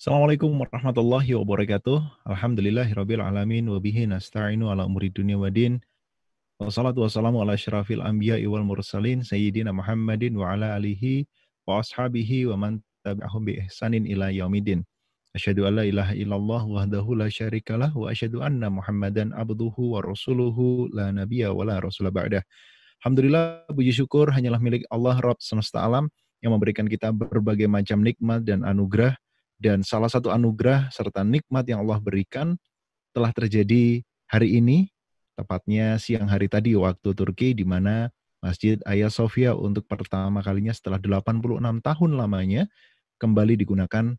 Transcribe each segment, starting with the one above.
Assalamualaikum warahmatullahi wabarakatuh. Alhamdulillahirabbil alamin wa bihi nasta'inu ala umuri dunya waddin. Wassalatu wassalamu ala asyrafil anbiya'i wal mursalin sayyidina Muhammadin wa ala alihi wa ashabihi wa man tabi'ahum bi ihsanin ila yaumidin. Asyhadu an la ilaha illallah wahdahu la syarikalah wa asyhadu anna Muhammadan abduhu wa rasuluhu la nabiyya wa la rasula ba'dah. Alhamdulillah puji syukur hanyalah milik Allah Rabb semesta alam yang memberikan kita berbagai macam nikmat dan anugerah dan salah satu anugerah serta nikmat yang Allah berikan telah terjadi hari ini, tepatnya siang hari tadi waktu Turki, di mana Masjid Hagia Sophia untuk pertama kalinya setelah 86 tahun lamanya kembali digunakan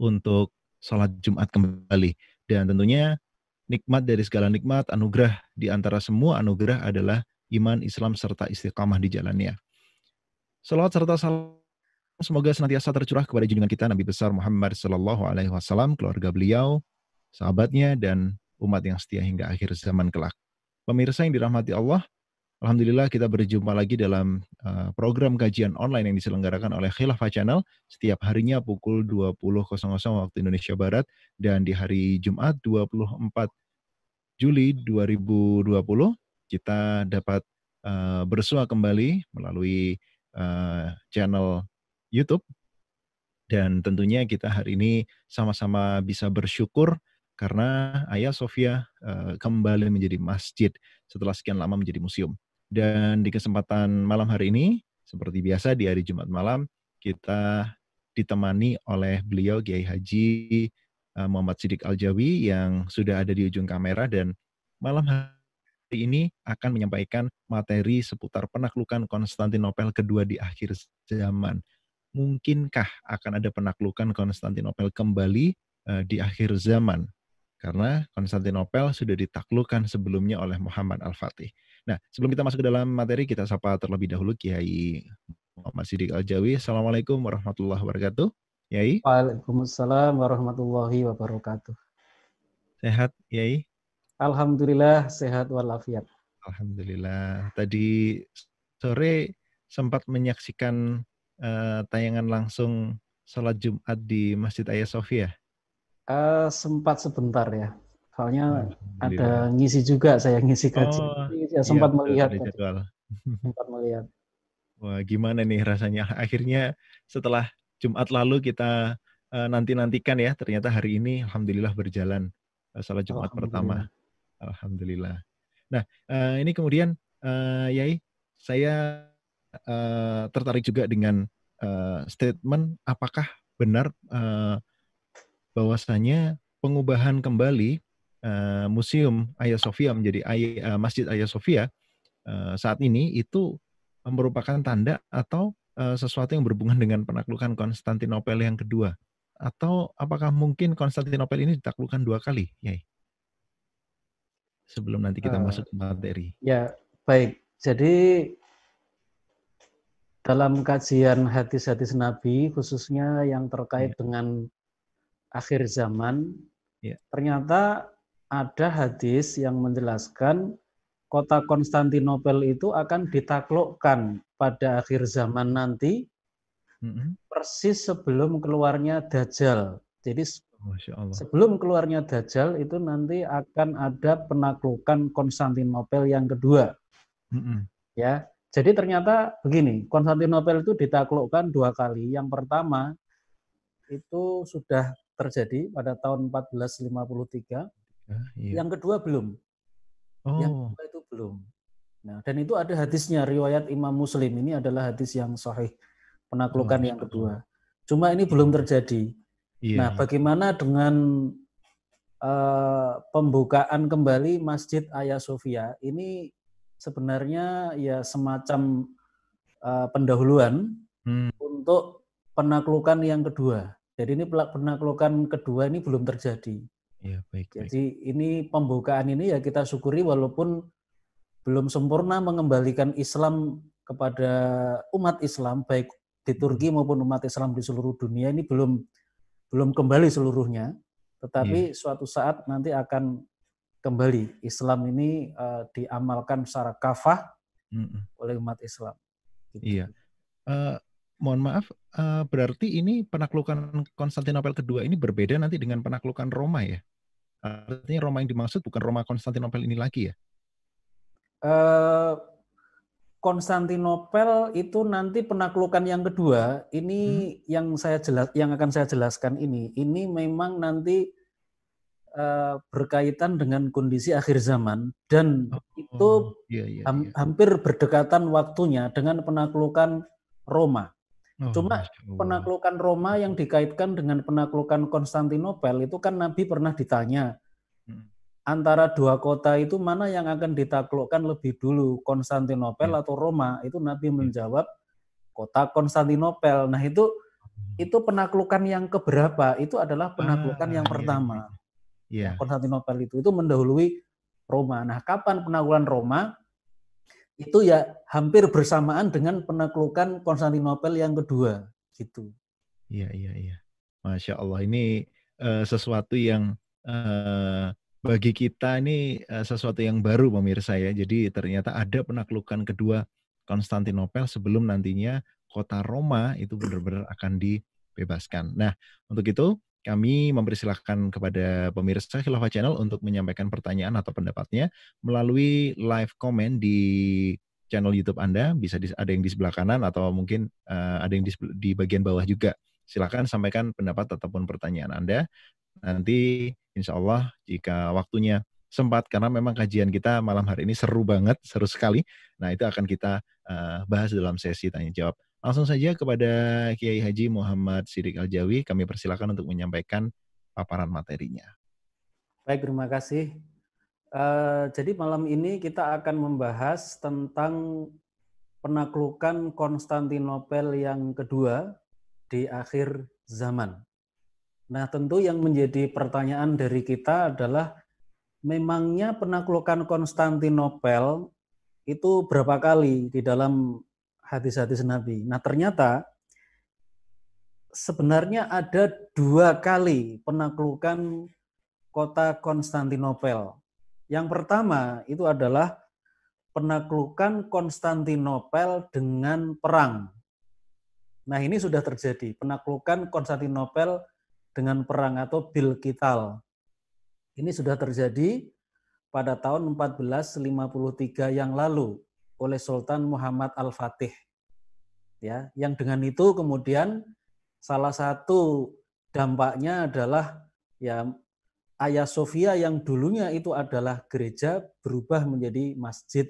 untuk sholat Jumat kembali. Dan tentunya nikmat dari segala nikmat, anugerah di antara semua anugerah adalah iman, Islam, serta istiqamah di jalannya. Salawat serta salam Semoga senantiasa tercurah kepada junjungan kita Nabi besar Muhammad Sallallahu Alaihi Wasallam, keluarga beliau, sahabatnya, dan umat yang setia hingga akhir zaman kelak. Pemirsa yang dirahmati Allah, Alhamdulillah kita berjumpa lagi dalam uh, program kajian online yang diselenggarakan oleh Khilafah Channel setiap harinya pukul 20.00 waktu Indonesia Barat dan di hari Jumat 24 Juli 2020 kita dapat uh, bersua kembali melalui uh, channel YouTube. Dan tentunya kita hari ini sama-sama bisa bersyukur karena Ayah Sofia uh, kembali menjadi masjid setelah sekian lama menjadi museum. Dan di kesempatan malam hari ini, seperti biasa di hari Jumat malam, kita ditemani oleh beliau Kiai Haji uh, Muhammad Sidik Aljawi yang sudah ada di ujung kamera dan malam hari ini akan menyampaikan materi seputar penaklukan Konstantinopel kedua di akhir zaman mungkinkah akan ada penaklukan Konstantinopel kembali uh, di akhir zaman? Karena Konstantinopel sudah ditaklukkan sebelumnya oleh Muhammad Al-Fatih. Nah, sebelum kita masuk ke dalam materi, kita sapa terlebih dahulu Kiai Muhammad Sidik Al-Jawi. Assalamualaikum warahmatullahi wabarakatuh. Kiai. Waalaikumsalam warahmatullahi wabarakatuh. Sehat, Kiai? Alhamdulillah, sehat walafiat. Alhamdulillah. Tadi sore sempat menyaksikan uh, tayangan langsung sholat Jumat di Masjid Ayah Sofia? Uh, sempat sebentar ya. Soalnya ada ngisi juga saya ngisi kaji. Oh, ya, sempat iya, melihat. sempat melihat. Wah, gimana nih rasanya? Akhirnya setelah Jumat lalu kita uh, nanti-nantikan ya, ternyata hari ini Alhamdulillah berjalan uh, sholat Jumat pertama. Alhamdulillah. Nah, uh, ini kemudian uh, Yai, saya uh, tertarik juga dengan uh, statement apakah benar uh, bahwasanya pengubahan kembali uh, museum Hagia Sophia menjadi uh, Masjid Hagia Sophia uh, saat ini itu merupakan tanda atau uh, sesuatu yang berhubungan dengan penaklukan Konstantinopel yang kedua atau apakah mungkin Konstantinopel ini ditaklukkan dua kali, Yai? Sebelum nanti kita uh, masuk ke materi. Ya, baik. Jadi dalam kajian hadis-hadis Nabi, khususnya yang terkait ya. dengan akhir zaman, ya. ternyata ada hadis yang menjelaskan kota Konstantinopel itu akan ditaklukkan pada akhir zaman nanti, mm-hmm. persis sebelum keluarnya Dajjal. Jadi sebelum keluarnya Dajjal itu nanti akan ada penaklukan Konstantinopel yang kedua. Mm-hmm. Ya, jadi ternyata begini, Konstantinopel itu ditaklukkan dua kali. Yang pertama itu sudah terjadi pada tahun 1453. Ya, iya. Yang kedua belum. Oh. Yang kedua itu belum. Nah, dan itu ada hadisnya riwayat Imam Muslim ini adalah hadis yang sahih penaklukan oh, yang kedua. Cuma ini belum terjadi. Iya. Nah, bagaimana dengan uh, pembukaan kembali Masjid Ayah Sofia? Ini sebenarnya ya semacam uh, pendahuluan hmm. untuk penaklukan yang kedua. Jadi ini penaklukan kedua ini belum terjadi. Ya, baik, Jadi ini pembukaan ini ya kita syukuri walaupun belum sempurna mengembalikan Islam kepada umat Islam baik di Turki hmm. maupun umat Islam di seluruh dunia ini belum belum kembali seluruhnya, tetapi ya. suatu saat nanti akan kembali Islam ini uh, diamalkan secara kafah mm oleh umat Islam. Gitu. Iya. Uh, mohon maaf, uh, berarti ini penaklukan Konstantinopel kedua ini berbeda nanti dengan penaklukan Roma ya? Artinya Roma yang dimaksud bukan Roma Konstantinopel ini lagi ya? Uh, Konstantinopel itu nanti penaklukan yang kedua ini hmm. yang saya jelas yang akan saya jelaskan ini ini memang nanti uh, berkaitan dengan kondisi akhir zaman dan oh, itu iya, iya, iya. hampir berdekatan waktunya dengan penaklukan Roma. Oh, Cuma penaklukan Roma yang dikaitkan dengan penaklukan Konstantinopel itu kan Nabi pernah ditanya antara dua kota itu mana yang akan ditaklukkan lebih dulu, Konstantinopel ya. atau Roma? Itu Nabi ya. menjawab kota Konstantinopel. Nah, itu itu penaklukan yang keberapa? Itu adalah penaklukan ah, yang iya, pertama. Ya. Konstantinopel itu itu mendahului Roma. Nah, kapan penaklukan Roma? Itu ya hampir bersamaan dengan penaklukan Konstantinopel yang kedua, gitu. Iya, iya, iya. Masya Allah, ini uh, sesuatu yang uh, bagi kita ini uh, sesuatu yang baru pemirsa ya. Jadi ternyata ada penaklukan kedua Konstantinopel sebelum nantinya kota Roma itu benar-benar akan dibebaskan. Nah, untuk itu kami mempersilahkan kepada pemirsa Khilafah Channel untuk menyampaikan pertanyaan atau pendapatnya melalui live comment di channel YouTube Anda. Bisa di, ada yang di sebelah kanan atau mungkin uh, ada yang di, di bagian bawah juga. Silakan sampaikan pendapat ataupun pertanyaan Anda. Nanti insya Allah jika waktunya sempat karena memang kajian kita malam hari ini seru banget, seru sekali. Nah itu akan kita uh, bahas dalam sesi tanya jawab. Langsung saja kepada Kiai Haji Muhammad Sidik Aljawi, kami persilakan untuk menyampaikan paparan materinya. Baik, terima kasih. Uh, jadi malam ini kita akan membahas tentang penaklukan Konstantinopel yang kedua di akhir zaman. Nah, tentu yang menjadi pertanyaan dari kita adalah memangnya penaklukan Konstantinopel itu berapa kali di dalam hadis-hadis Nabi. Nah, ternyata sebenarnya ada dua kali penaklukan kota Konstantinopel. Yang pertama itu adalah penaklukan Konstantinopel dengan perang. Nah, ini sudah terjadi. Penaklukan Konstantinopel dengan perang atau bil kital. Ini sudah terjadi pada tahun 1453 yang lalu oleh Sultan Muhammad Al-Fatih. Ya, yang dengan itu kemudian salah satu dampaknya adalah ya Ayah Sofia yang dulunya itu adalah gereja berubah menjadi masjid.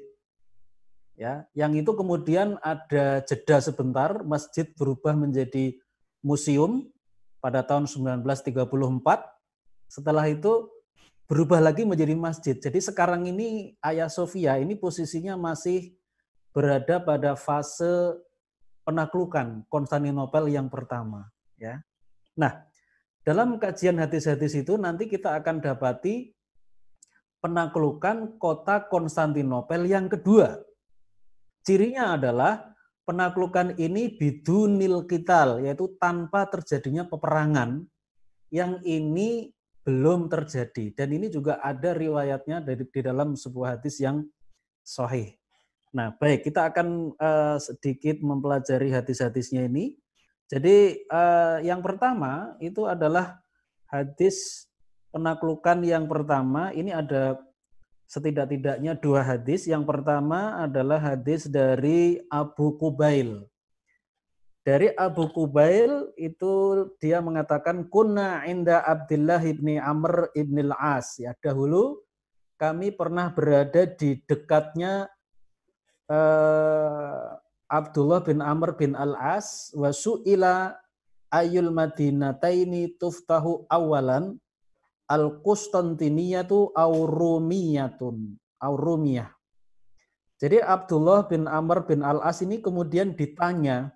Ya, yang itu kemudian ada jeda sebentar, masjid berubah menjadi museum pada tahun 1934. Setelah itu berubah lagi menjadi masjid. Jadi sekarang ini Ayah Sofia ini posisinya masih berada pada fase penaklukan Konstantinopel yang pertama, ya. Nah, dalam kajian hadis-hadis itu nanti kita akan dapati penaklukan kota Konstantinopel yang kedua. Cirinya adalah penaklukan ini bidunil kital, yaitu tanpa terjadinya peperangan yang ini belum terjadi. Dan ini juga ada riwayatnya dari di dalam sebuah hadis yang sahih. Nah, baik, kita akan uh, sedikit mempelajari hadis-hadisnya ini. Jadi uh, yang pertama itu adalah hadis penaklukan yang pertama. Ini ada setidak-tidaknya dua hadis. Yang pertama adalah hadis dari Abu Kubail. Dari Abu Kubail itu dia mengatakan kunna inda Abdullah ibni Amr ibn al-As. Ya, dahulu kami pernah berada di dekatnya uh, Abdullah bin Amr bin al-As wa su'ila ayul madinataini tuftahu awalan Al-Qustantiniyatu Aurumiyatun. Aurumiyah. Jadi Abdullah bin Amr bin Al-As ini kemudian ditanya,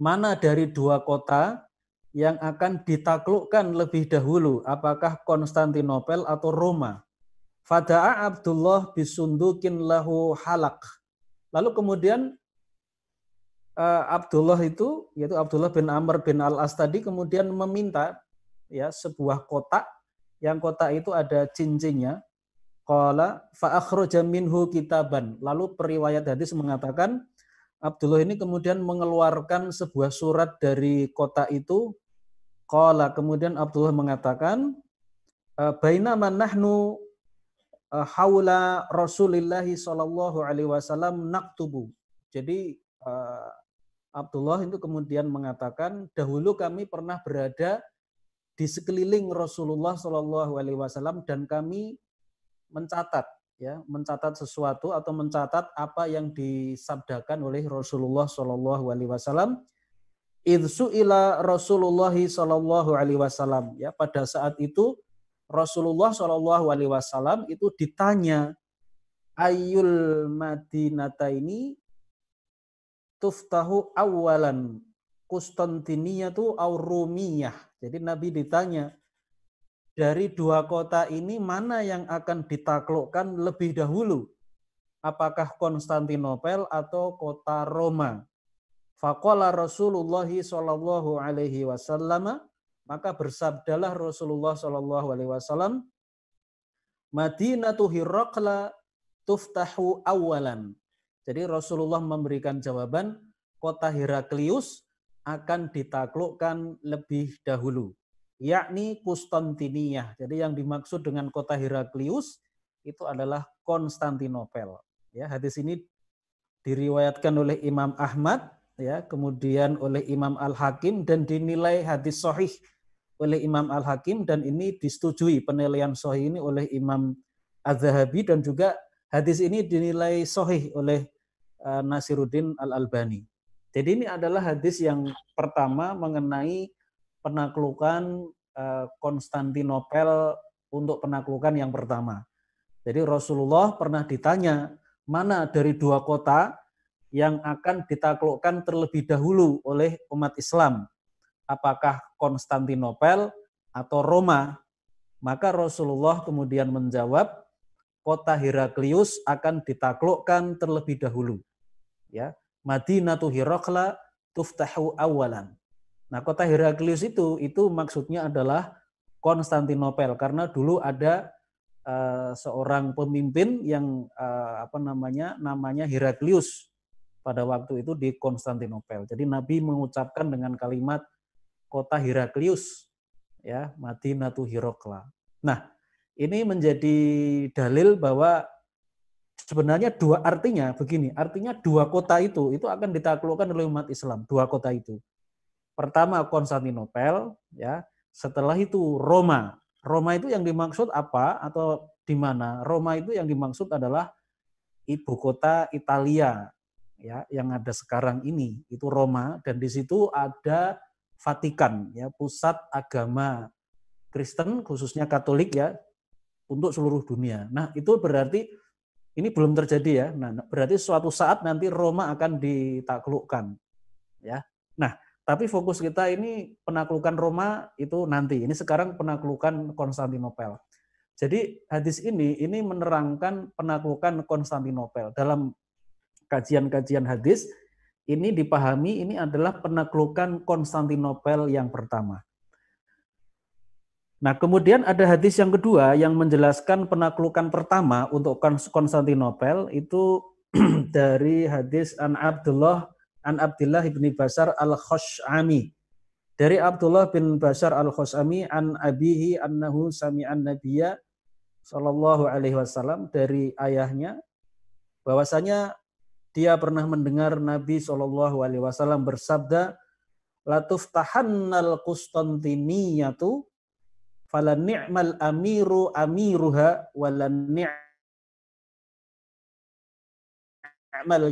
mana dari dua kota yang akan ditaklukkan lebih dahulu, apakah Konstantinopel atau Roma? Fada'a Abdullah bisundukin lahu halak. Lalu kemudian uh, Abdullah itu, yaitu Abdullah bin Amr bin Al-As tadi kemudian meminta ya sebuah kotak yang kotak itu ada cincinnya qala fa akhraja minhu kitaban lalu periwayat hadis mengatakan Abdullah ini kemudian mengeluarkan sebuah surat dari kota itu. Qala kemudian Abdullah mengatakan, eh, Bainama nahnu eh, haula Rasulillah sallallahu alaihi wasallam naktubu. Jadi eh, Abdullah itu kemudian mengatakan, dahulu kami pernah berada di sekeliling Rasulullah Shallallahu Alaihi Wasallam dan kami mencatat ya mencatat sesuatu atau mencatat apa yang disabdakan oleh Rasulullah Shallallahu Alaihi Wasallam. Idsu ila Rasulullah Shallallahu Alaihi Wasallam ya pada saat itu Rasulullah Shallallahu Alaihi Wasallam itu ditanya ayul madinata ini tuftahu awalan Kustantiniyah au Rumiyah. Jadi Nabi ditanya dari dua kota ini mana yang akan ditaklukkan lebih dahulu? Apakah Konstantinopel atau kota Roma? Faqala Rasulullah sallallahu alaihi wasallam maka bersabdalah Rasulullah sallallahu alaihi wasallam Madinatu Hiraqla tuftahu awalan. Jadi Rasulullah memberikan jawaban kota Heraklius akan ditaklukkan lebih dahulu yakni Konstantiniyah. Jadi yang dimaksud dengan kota Heraklius itu adalah Konstantinopel. Ya, hadis ini diriwayatkan oleh Imam Ahmad, ya, kemudian oleh Imam Al Hakim dan dinilai hadis sahih oleh Imam Al Hakim dan ini disetujui penilaian sahih ini oleh Imam Az-Zahabi dan juga hadis ini dinilai sahih oleh uh, Nasiruddin Al Albani. Jadi ini adalah hadis yang pertama mengenai penaklukan eh, Konstantinopel untuk penaklukan yang pertama. Jadi Rasulullah pernah ditanya mana dari dua kota yang akan ditaklukkan terlebih dahulu oleh umat Islam. Apakah Konstantinopel atau Roma? Maka Rasulullah kemudian menjawab, kota Heraklius akan ditaklukkan terlebih dahulu. Ya, Madinatu Hirakla tuftahu awalan. Nah, kota Heraklius itu itu maksudnya adalah Konstantinopel karena dulu ada uh, seorang pemimpin yang uh, apa namanya namanya Heraklius pada waktu itu di Konstantinopel. Jadi Nabi mengucapkan dengan kalimat kota Heraklius ya, Madinatu Hirokla. Nah, ini menjadi dalil bahwa sebenarnya dua artinya begini, artinya dua kota itu itu akan ditaklukkan oleh umat Islam, dua kota itu. Pertama Konstantinopel, ya. Setelah itu Roma. Roma itu yang dimaksud apa atau di mana? Roma itu yang dimaksud adalah ibu kota Italia, ya, yang ada sekarang ini. Itu Roma dan di situ ada Vatikan, ya, pusat agama Kristen khususnya Katolik ya untuk seluruh dunia. Nah, itu berarti ini belum terjadi ya. Nah, berarti suatu saat nanti Roma akan ditaklukkan. Ya. Nah, tapi fokus kita ini penaklukan Roma itu nanti. Ini sekarang penaklukan Konstantinopel. Jadi hadis ini ini menerangkan penaklukan Konstantinopel. Dalam kajian-kajian hadis ini dipahami ini adalah penaklukan Konstantinopel yang pertama. Nah, kemudian ada hadis yang kedua yang menjelaskan penaklukan pertama untuk Konstantinopel itu dari hadis An Abdullah an Abdullah bin Basar al-Khash'ami. Dari Abdullah bin Basar al-Khash'ami an abihi annahu sami'an nabiyya sallallahu alaihi wasallam dari ayahnya bahwasanya dia pernah mendengar Nabi sallallahu alaihi wasallam bersabda latuf tahannal Qustantiniyatu fala ni'mal amiru amiruha wala ni'mal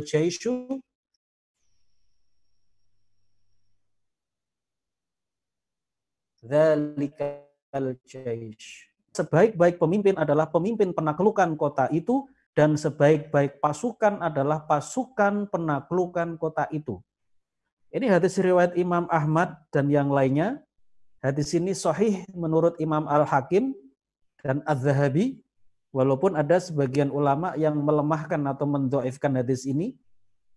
jaishu Dzalikal jaish. Sebaik-baik pemimpin adalah pemimpin penaklukan kota itu dan sebaik-baik pasukan adalah pasukan penaklukan kota itu. Ini hadis riwayat Imam Ahmad dan yang lainnya. Hadis ini sahih menurut Imam Al-Hakim dan Az-Zahabi. Walaupun ada sebagian ulama yang melemahkan atau mendoifkan hadis ini.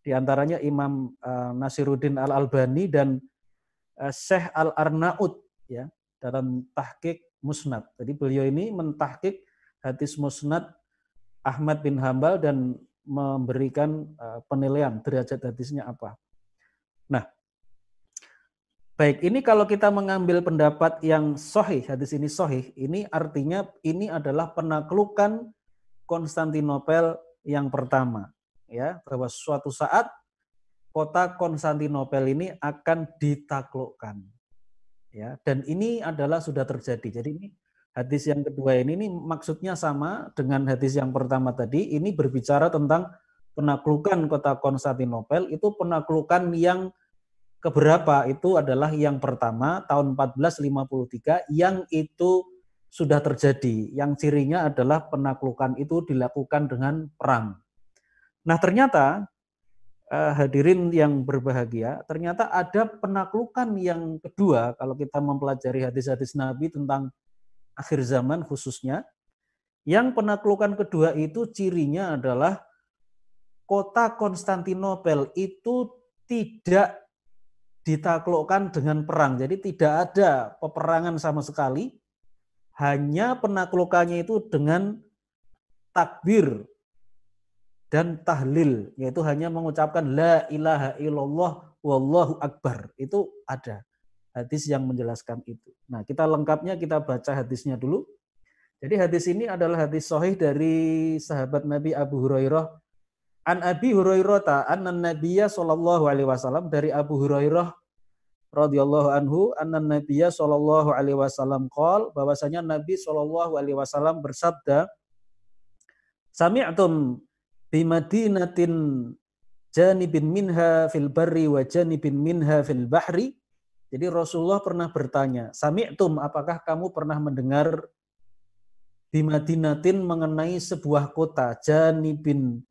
Di antaranya Imam uh, Nasiruddin Al-Albani dan uh, Syekh Al-Arnaud ya dalam tahqiq musnad. Jadi beliau ini mentahqiq hadis musnad Ahmad bin Hambal dan memberikan uh, penilaian derajat hadisnya apa. Nah, baik ini kalau kita mengambil pendapat yang sohih, hadis ini sohih, ini artinya ini adalah penaklukan Konstantinopel yang pertama, ya bahwa suatu saat kota Konstantinopel ini akan ditaklukkan, ya dan ini adalah sudah terjadi. Jadi ini hadis yang kedua ini, ini maksudnya sama dengan hadis yang pertama tadi. Ini berbicara tentang penaklukan kota Konstantinopel. Itu penaklukan yang keberapa? Itu adalah yang pertama tahun 1453 yang itu sudah terjadi. Yang cirinya adalah penaklukan itu dilakukan dengan perang. Nah ternyata eh, hadirin yang berbahagia, ternyata ada penaklukan yang kedua kalau kita mempelajari hadis-hadis Nabi tentang akhir zaman khususnya. Yang penaklukan kedua itu cirinya adalah kota Konstantinopel itu tidak ditaklukkan dengan perang. Jadi tidak ada peperangan sama sekali. Hanya penaklukannya itu dengan takbir dan tahlil. Yaitu hanya mengucapkan la ilaha illallah wallahu akbar. Itu ada hadis yang menjelaskan itu. Nah, kita lengkapnya kita baca hadisnya dulu. Jadi hadis ini adalah hadis sahih dari sahabat Nabi Abu Hurairah. An Abi Hurairah anna Nabiyya sallallahu alaihi wasallam dari Abu Hurairah radhiyallahu anhu anna Nabiyya sallallahu alaihi wasallam qol bahwasanya Nabi sallallahu alaihi wasallam bersabda Sami'tum bi Madinatin janibin minha fil barri wa janibin minha fil bahri jadi Rasulullah pernah bertanya, Sami'tum, apakah kamu pernah mendengar di Madinatin mengenai sebuah kota, Janibin,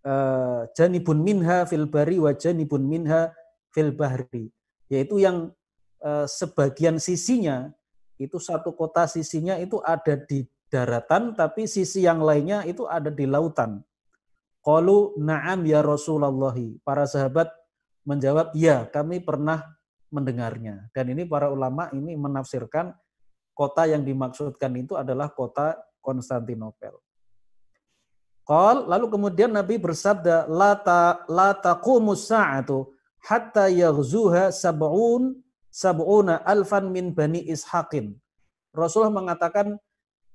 uh, Janibun minha fil bari wa Janibun minha fil bahri. Yaitu yang uh, sebagian sisinya, itu satu kota sisinya itu ada di daratan, tapi sisi yang lainnya itu ada di lautan. Qalu na'am ya Rasulullah. Para sahabat menjawab, ya kami pernah mendengarnya. Dan ini para ulama ini menafsirkan kota yang dimaksudkan itu adalah kota Konstantinopel. Qal, lalu kemudian Nabi bersabda, la ta la sa'atu hatta yaghzuha sab'un sab'una alfan min bani ishaqin. Rasulullah mengatakan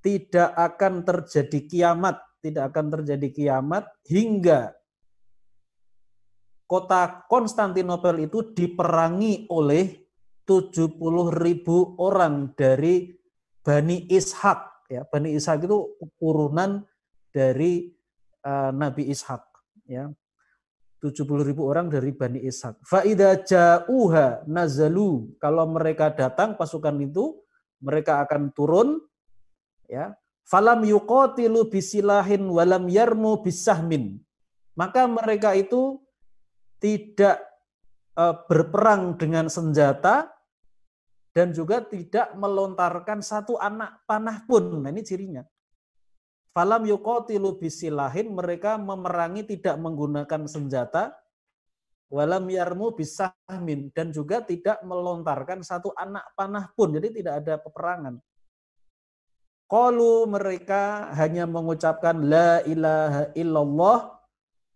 tidak akan terjadi kiamat, tidak akan terjadi kiamat hingga kota Konstantinopel itu diperangi oleh 70 ribu orang dari Bani Ishak. Ya, Bani Ishak itu keturunan dari uh, Nabi Ishak. Ya. 70 ribu orang dari Bani Ishak. Fa'idha ja'uha nazalu. Kalau mereka datang pasukan itu, mereka akan turun. ya Falam yuqatilu bisilahin walam yarmu bisahmin. Maka mereka itu tidak uh, berperang dengan senjata dan juga tidak melontarkan satu anak panah pun. Nah, ini cirinya. Falam yuqatilu bisilahin, mereka memerangi tidak menggunakan senjata, walam yarmu bisahmin, dan juga tidak melontarkan satu anak panah pun, jadi tidak ada peperangan. Qalu mereka hanya mengucapkan la ilaha illallah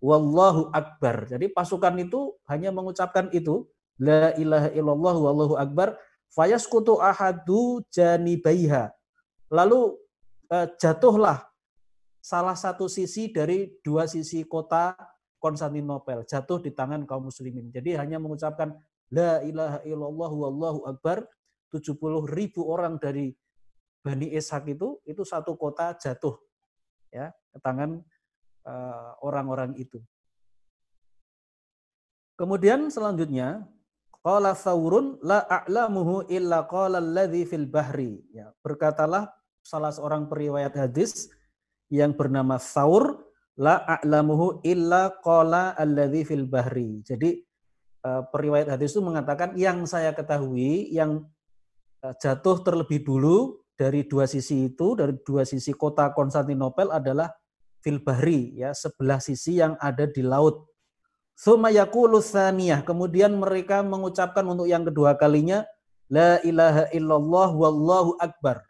wallahu akbar. Jadi pasukan itu hanya mengucapkan itu la ilaha illallah wallahu akbar fayaskutu ahadu janibaiha. Lalu eh, jatuhlah salah satu sisi dari dua sisi kota Konstantinopel jatuh di tangan kaum muslimin. Jadi hanya mengucapkan la ilaha illallah wallahu akbar 70 ribu orang dari Bani Ishak itu itu satu kota jatuh ya ke tangan orang-orang itu. Kemudian selanjutnya qala Thawrun la a'lamuhu illa qala alladhi fil bahri. Ya, berkatalah salah seorang periwayat hadis yang bernama Thawr la a'lamuhu illa qala alladhi fil bahri. Jadi eh, periwayat hadis itu mengatakan yang saya ketahui yang eh, jatuh terlebih dulu dari dua sisi itu dari dua sisi kota Konstantinopel adalah fil bahri ya sebelah sisi yang ada di laut. Sumayakulu saniyah. Kemudian mereka mengucapkan untuk yang kedua kalinya la ilaha illallah wallahu akbar.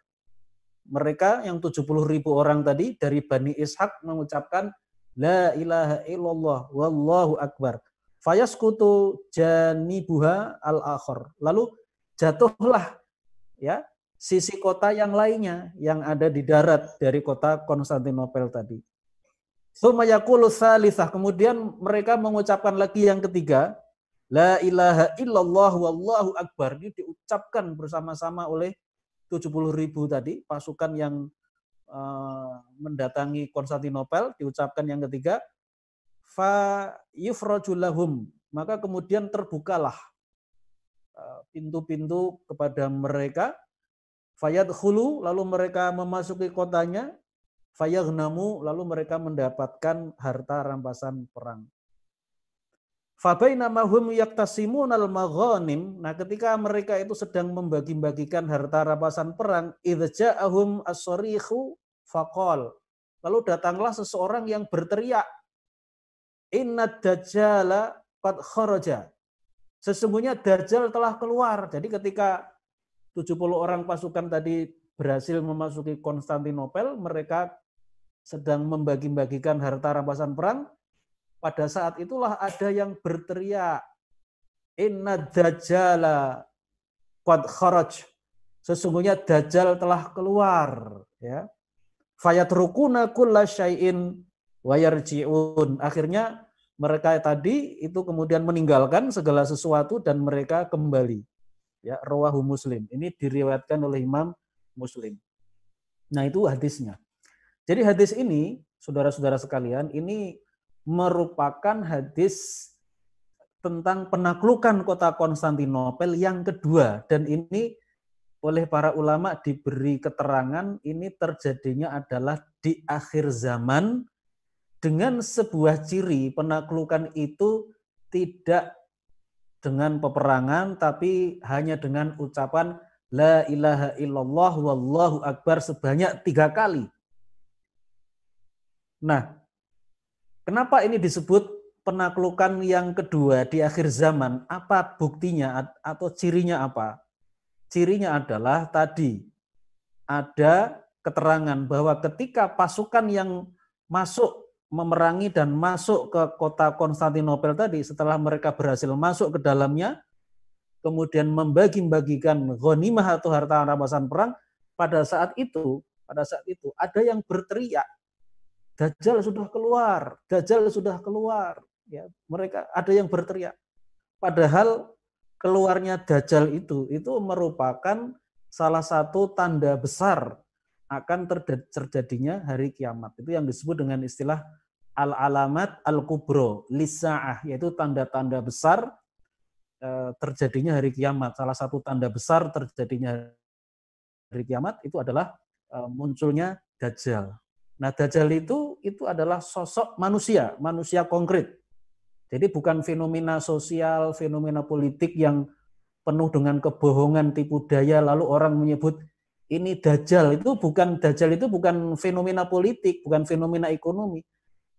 Mereka yang 70 ribu orang tadi dari Bani Ishak mengucapkan La ilaha illallah wallahu akbar. Fayaskutu janibuha al-akhir. Lalu jatuhlah ya sisi kota yang lainnya yang ada di darat dari kota Konstantinopel tadi. Sumayakulu salisah. Kemudian mereka mengucapkan lagi yang ketiga. La ilaha illallah wallahu akbar. Ini diucapkan bersama-sama oleh 70 ribu tadi. Pasukan yang uh, mendatangi Konstantinopel. Diucapkan yang ketiga. Fa yufrajulahum. Maka kemudian terbukalah eh, pintu-pintu kepada mereka. Fayad hulu, lalu mereka memasuki kotanya fayaghnamu lalu mereka mendapatkan harta rampasan perang. Fabainama hum yaktasimunal maghanim. Nah, ketika mereka itu sedang membagi-bagikan harta rampasan perang, idza'ahum as-sarihu faqal. Lalu datanglah seseorang yang berteriak, "Inna dajjala qad kharaja." Sesungguhnya dajjal telah keluar. Jadi ketika 70 orang pasukan tadi berhasil memasuki Konstantinopel, mereka sedang membagi-bagikan harta rampasan perang, pada saat itulah ada yang berteriak, Inna dajjala qad kharaj. Sesungguhnya dajjal telah keluar, ya. Fayatrukuna kulla syai'in wa yarji'un. Akhirnya mereka tadi itu kemudian meninggalkan segala sesuatu dan mereka kembali. Ya, rawahu Muslim. Ini diriwayatkan oleh Imam Muslim. Nah, itu hadisnya. Jadi hadis ini, saudara-saudara sekalian, ini merupakan hadis tentang penaklukan kota Konstantinopel yang kedua. Dan ini oleh para ulama diberi keterangan ini terjadinya adalah di akhir zaman dengan sebuah ciri penaklukan itu tidak dengan peperangan tapi hanya dengan ucapan la ilaha illallah wallahu akbar sebanyak tiga kali Nah, kenapa ini disebut penaklukan yang kedua di akhir zaman? Apa buktinya atau cirinya apa? Cirinya adalah tadi ada keterangan bahwa ketika pasukan yang masuk memerangi dan masuk ke kota Konstantinopel tadi setelah mereka berhasil masuk ke dalamnya kemudian membagi-bagikan ghanimah atau harta rampasan perang pada saat itu pada saat itu ada yang berteriak Dajjal sudah keluar, Dajjal sudah keluar. Ya, mereka ada yang berteriak. Padahal keluarnya Dajjal itu itu merupakan salah satu tanda besar akan terjadinya hari kiamat. Itu yang disebut dengan istilah al-alamat al-kubro, lisa'ah, yaitu tanda-tanda besar eh, terjadinya hari kiamat. Salah satu tanda besar terjadinya hari kiamat itu adalah eh, munculnya Dajjal. Nah, Dajjal itu itu adalah sosok manusia, manusia konkret. Jadi bukan fenomena sosial, fenomena politik yang penuh dengan kebohongan, tipu daya, lalu orang menyebut ini Dajjal. Itu bukan Dajjal itu bukan fenomena politik, bukan fenomena ekonomi.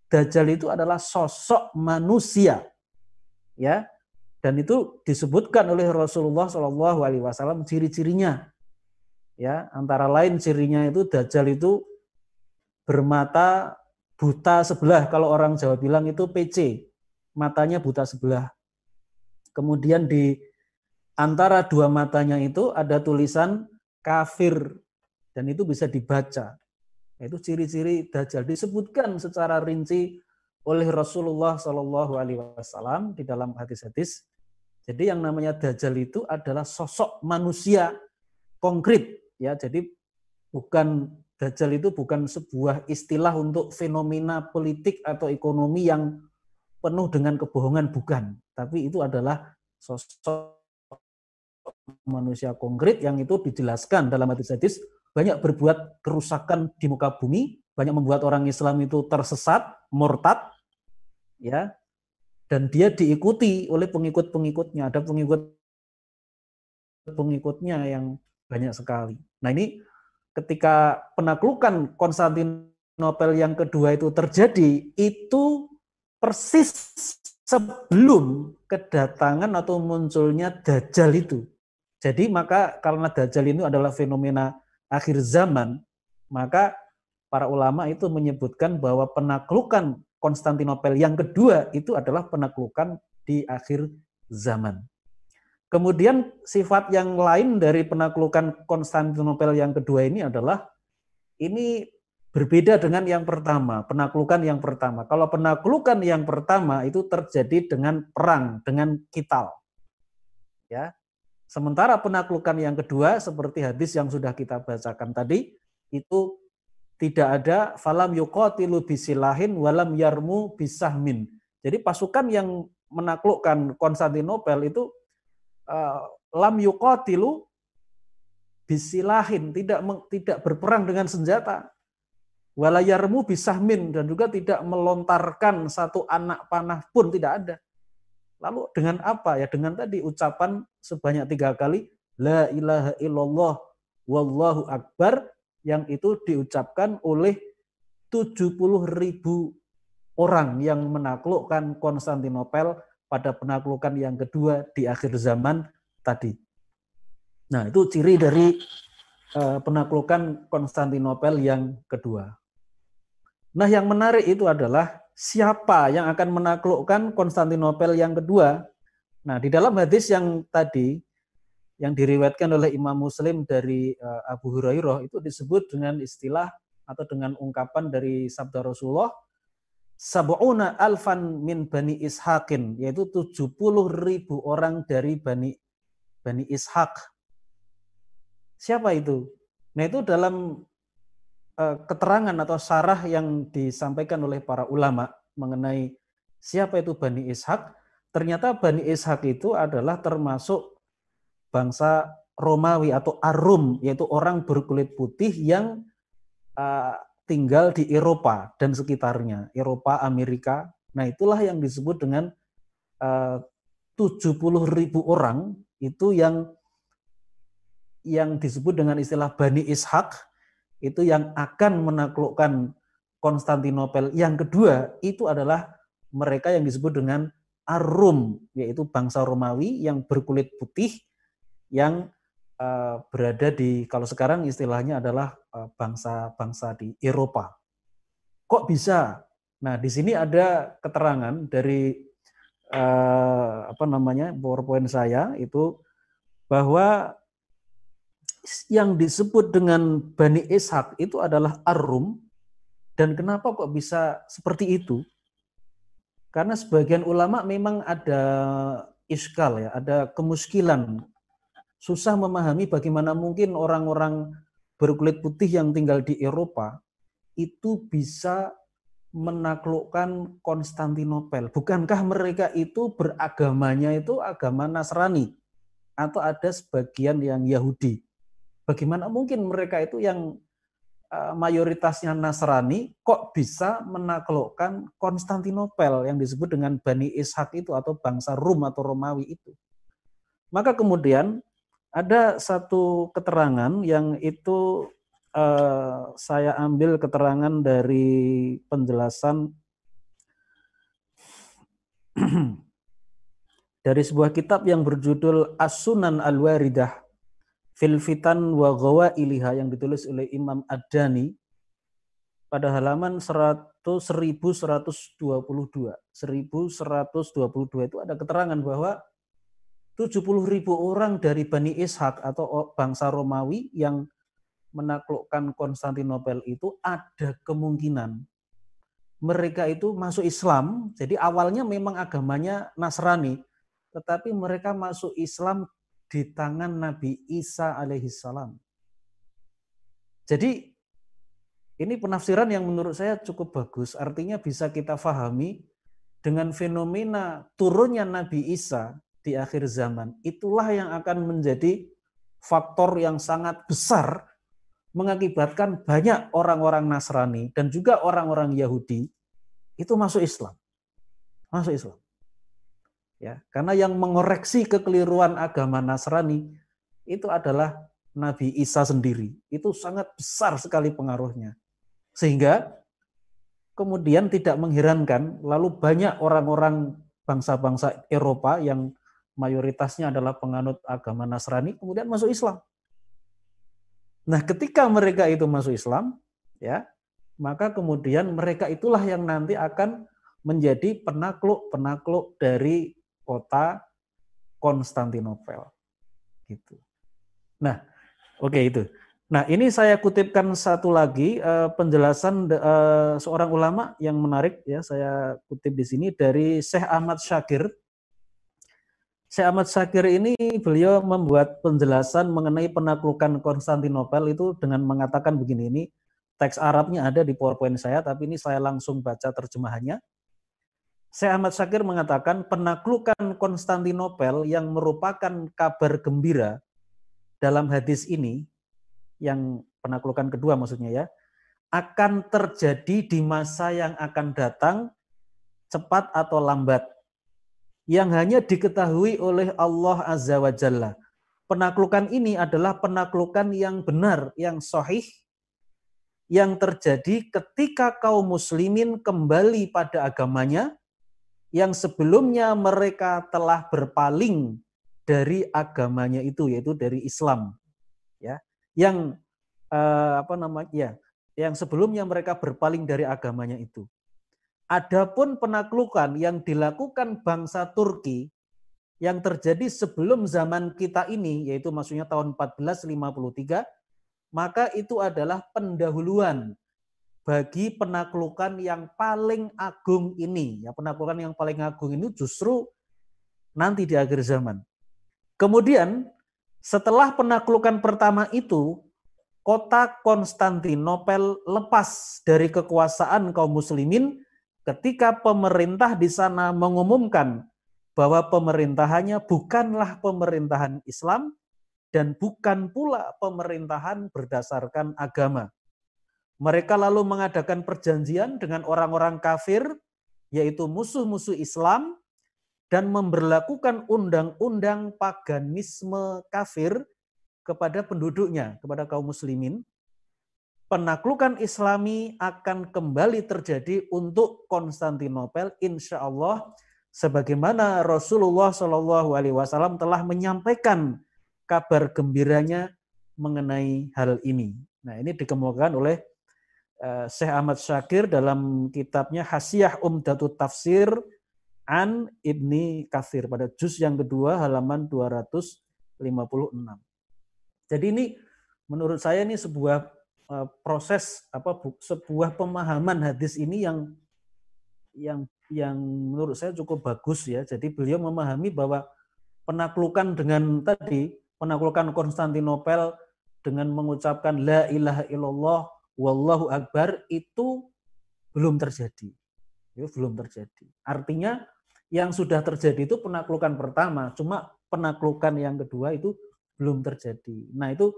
Dajjal itu adalah sosok manusia. Ya. Dan itu disebutkan oleh Rasulullah Shallallahu alaihi wasallam ciri-cirinya. Ya, antara lain cirinya itu Dajjal itu bermata buta sebelah. Kalau orang Jawa bilang itu PC, matanya buta sebelah. Kemudian di antara dua matanya itu ada tulisan kafir dan itu bisa dibaca. Itu ciri-ciri dajjal disebutkan secara rinci oleh Rasulullah Shallallahu Alaihi Wasallam di dalam hadis-hadis. Jadi yang namanya dajjal itu adalah sosok manusia konkret ya. Jadi bukan Dajjal itu bukan sebuah istilah untuk fenomena politik atau ekonomi yang penuh dengan kebohongan, bukan. Tapi itu adalah sosok manusia konkret yang itu dijelaskan dalam hadis-hadis banyak berbuat kerusakan di muka bumi, banyak membuat orang Islam itu tersesat, murtad, ya, dan dia diikuti oleh pengikut-pengikutnya. Ada pengikut pengikutnya yang banyak sekali. Nah ini ketika penaklukan Konstantinopel yang kedua itu terjadi, itu persis sebelum kedatangan atau munculnya Dajjal itu. Jadi maka karena Dajjal itu adalah fenomena akhir zaman, maka para ulama itu menyebutkan bahwa penaklukan Konstantinopel yang kedua itu adalah penaklukan di akhir zaman. Kemudian sifat yang lain dari penaklukan Konstantinopel yang kedua ini adalah ini berbeda dengan yang pertama, penaklukan yang pertama. Kalau penaklukan yang pertama itu terjadi dengan perang, dengan kital. Ya. Sementara penaklukan yang kedua seperti hadis yang sudah kita bacakan tadi itu tidak ada falam yuqatilu bisilahin walam yarmu bisahmin. Jadi pasukan yang menaklukkan Konstantinopel itu lam yuqatilu bisilahin, tidak tidak berperang dengan senjata. Walayarmu bisahmin dan juga tidak melontarkan satu anak panah pun tidak ada. Lalu dengan apa ya? Dengan tadi ucapan sebanyak tiga kali la ilaha illallah wallahu akbar yang itu diucapkan oleh 70 ribu orang yang menaklukkan Konstantinopel pada penaklukan yang kedua di akhir zaman tadi. Nah, itu ciri dari uh, penaklukan Konstantinopel yang kedua. Nah, yang menarik itu adalah siapa yang akan menaklukkan Konstantinopel yang kedua. Nah, di dalam hadis yang tadi yang diriwayatkan oleh Imam Muslim dari uh, Abu Hurairah itu disebut dengan istilah atau dengan ungkapan dari sabda Rasulullah sab'una alfan min Bani Ishaqin, yaitu 70 ribu orang dari Bani Bani Ishaq. Siapa itu? Nah itu dalam uh, keterangan atau sarah yang disampaikan oleh para ulama mengenai siapa itu Bani Ishaq, ternyata Bani Ishaq itu adalah termasuk bangsa Romawi atau Arum, yaitu orang berkulit putih yang uh, tinggal di Eropa dan sekitarnya, Eropa, Amerika. Nah itulah yang disebut dengan uh, 70 ribu orang itu yang yang disebut dengan istilah Bani Ishak itu yang akan menaklukkan Konstantinopel. Yang kedua itu adalah mereka yang disebut dengan Arum, yaitu bangsa Romawi yang berkulit putih yang Eh, berada di kalau sekarang istilahnya adalah eh, bangsa-bangsa di Eropa. Kok bisa? Nah, di sini ada keterangan dari uh, apa namanya PowerPoint saya itu bahwa yang disebut dengan Bani Ishak itu adalah Arum dan kenapa kok bisa seperti itu? Karena sebagian ulama memang ada iskal ya, ada kemuskilan susah memahami bagaimana mungkin orang-orang berkulit putih yang tinggal di Eropa itu bisa menaklukkan Konstantinopel. Bukankah mereka itu beragamanya itu agama Nasrani atau ada sebagian yang Yahudi? Bagaimana mungkin mereka itu yang eh, mayoritasnya Nasrani kok bisa menaklukkan Konstantinopel yang disebut dengan Bani Ishak itu atau bangsa Rum atau Romawi itu? Maka kemudian ada satu keterangan yang itu uh, saya ambil keterangan dari penjelasan dari sebuah kitab yang berjudul As-Sunan Al-Waridah fil Fitan wa Iliha yang ditulis oleh Imam Ad-Dani pada halaman 100 1122. 1122 itu ada keterangan bahwa 70 ribu orang dari Bani Ishak atau bangsa Romawi yang menaklukkan Konstantinopel itu ada kemungkinan mereka itu masuk Islam. Jadi awalnya memang agamanya Nasrani, tetapi mereka masuk Islam di tangan Nabi Isa alaihissalam. Jadi ini penafsiran yang menurut saya cukup bagus, artinya bisa kita fahami dengan fenomena turunnya Nabi Isa di akhir zaman. Itulah yang akan menjadi faktor yang sangat besar mengakibatkan banyak orang-orang Nasrani dan juga orang-orang Yahudi itu masuk Islam. Masuk Islam. Ya, karena yang mengoreksi kekeliruan agama Nasrani itu adalah Nabi Isa sendiri. Itu sangat besar sekali pengaruhnya. Sehingga kemudian tidak mengherankan lalu banyak orang-orang bangsa-bangsa Eropa yang mayoritasnya adalah penganut agama Nasrani, kemudian masuk Islam. Nah, ketika mereka itu masuk Islam, ya, maka kemudian mereka itulah yang nanti akan menjadi penakluk-penakluk dari kota Konstantinopel. Gitu. Nah, oke okay, itu. Nah, ini saya kutipkan satu lagi uh, penjelasan uh, seorang ulama yang menarik ya, saya kutip di sini dari Syekh Ahmad Syakir. Syekh Ahmad Syakir ini beliau membuat penjelasan mengenai penaklukan Konstantinopel itu dengan mengatakan begini ini teks Arabnya ada di PowerPoint saya tapi ini saya langsung baca terjemahannya. Syekh Ahmad Syakir mengatakan penaklukan Konstantinopel yang merupakan kabar gembira dalam hadis ini yang penaklukan kedua maksudnya ya, akan terjadi di masa yang akan datang cepat atau lambat yang hanya diketahui oleh Allah Azza wa Jalla. Penaklukan ini adalah penaklukan yang benar, yang sahih, yang terjadi ketika kaum muslimin kembali pada agamanya, yang sebelumnya mereka telah berpaling dari agamanya itu, yaitu dari Islam. Ya, yang uh, apa namanya ya yang sebelumnya mereka berpaling dari agamanya itu. Adapun penaklukan yang dilakukan bangsa Turki yang terjadi sebelum zaman kita ini yaitu maksudnya tahun 1453 maka itu adalah pendahuluan bagi penaklukan yang paling agung ini. Ya, penaklukan yang paling agung ini justru nanti di akhir zaman. Kemudian setelah penaklukan pertama itu, kota Konstantinopel lepas dari kekuasaan kaum muslimin ketika pemerintah di sana mengumumkan bahwa pemerintahannya bukanlah pemerintahan Islam dan bukan pula pemerintahan berdasarkan agama. Mereka lalu mengadakan perjanjian dengan orang-orang kafir, yaitu musuh-musuh Islam, dan memberlakukan undang-undang paganisme kafir kepada penduduknya, kepada kaum muslimin, penaklukan islami akan kembali terjadi untuk Konstantinopel insya Allah sebagaimana Rasulullah Shallallahu Alaihi Wasallam telah menyampaikan kabar gembiranya mengenai hal ini. Nah ini dikemukakan oleh uh, Syekh Ahmad Syakir dalam kitabnya Hasiyah Umdatut Tafsir An Ibni Kathir pada juz yang kedua halaman 256. Jadi ini menurut saya ini sebuah uh, proses apa bu, sebuah pemahaman hadis ini yang yang yang menurut saya cukup bagus ya. Jadi beliau memahami bahwa penaklukan dengan tadi penaklukan Konstantinopel dengan mengucapkan la ilaha illallah wallahu akbar itu belum terjadi. Itu belum terjadi. Artinya yang sudah terjadi itu penaklukan pertama, cuma penaklukan yang kedua itu belum terjadi. Nah, itu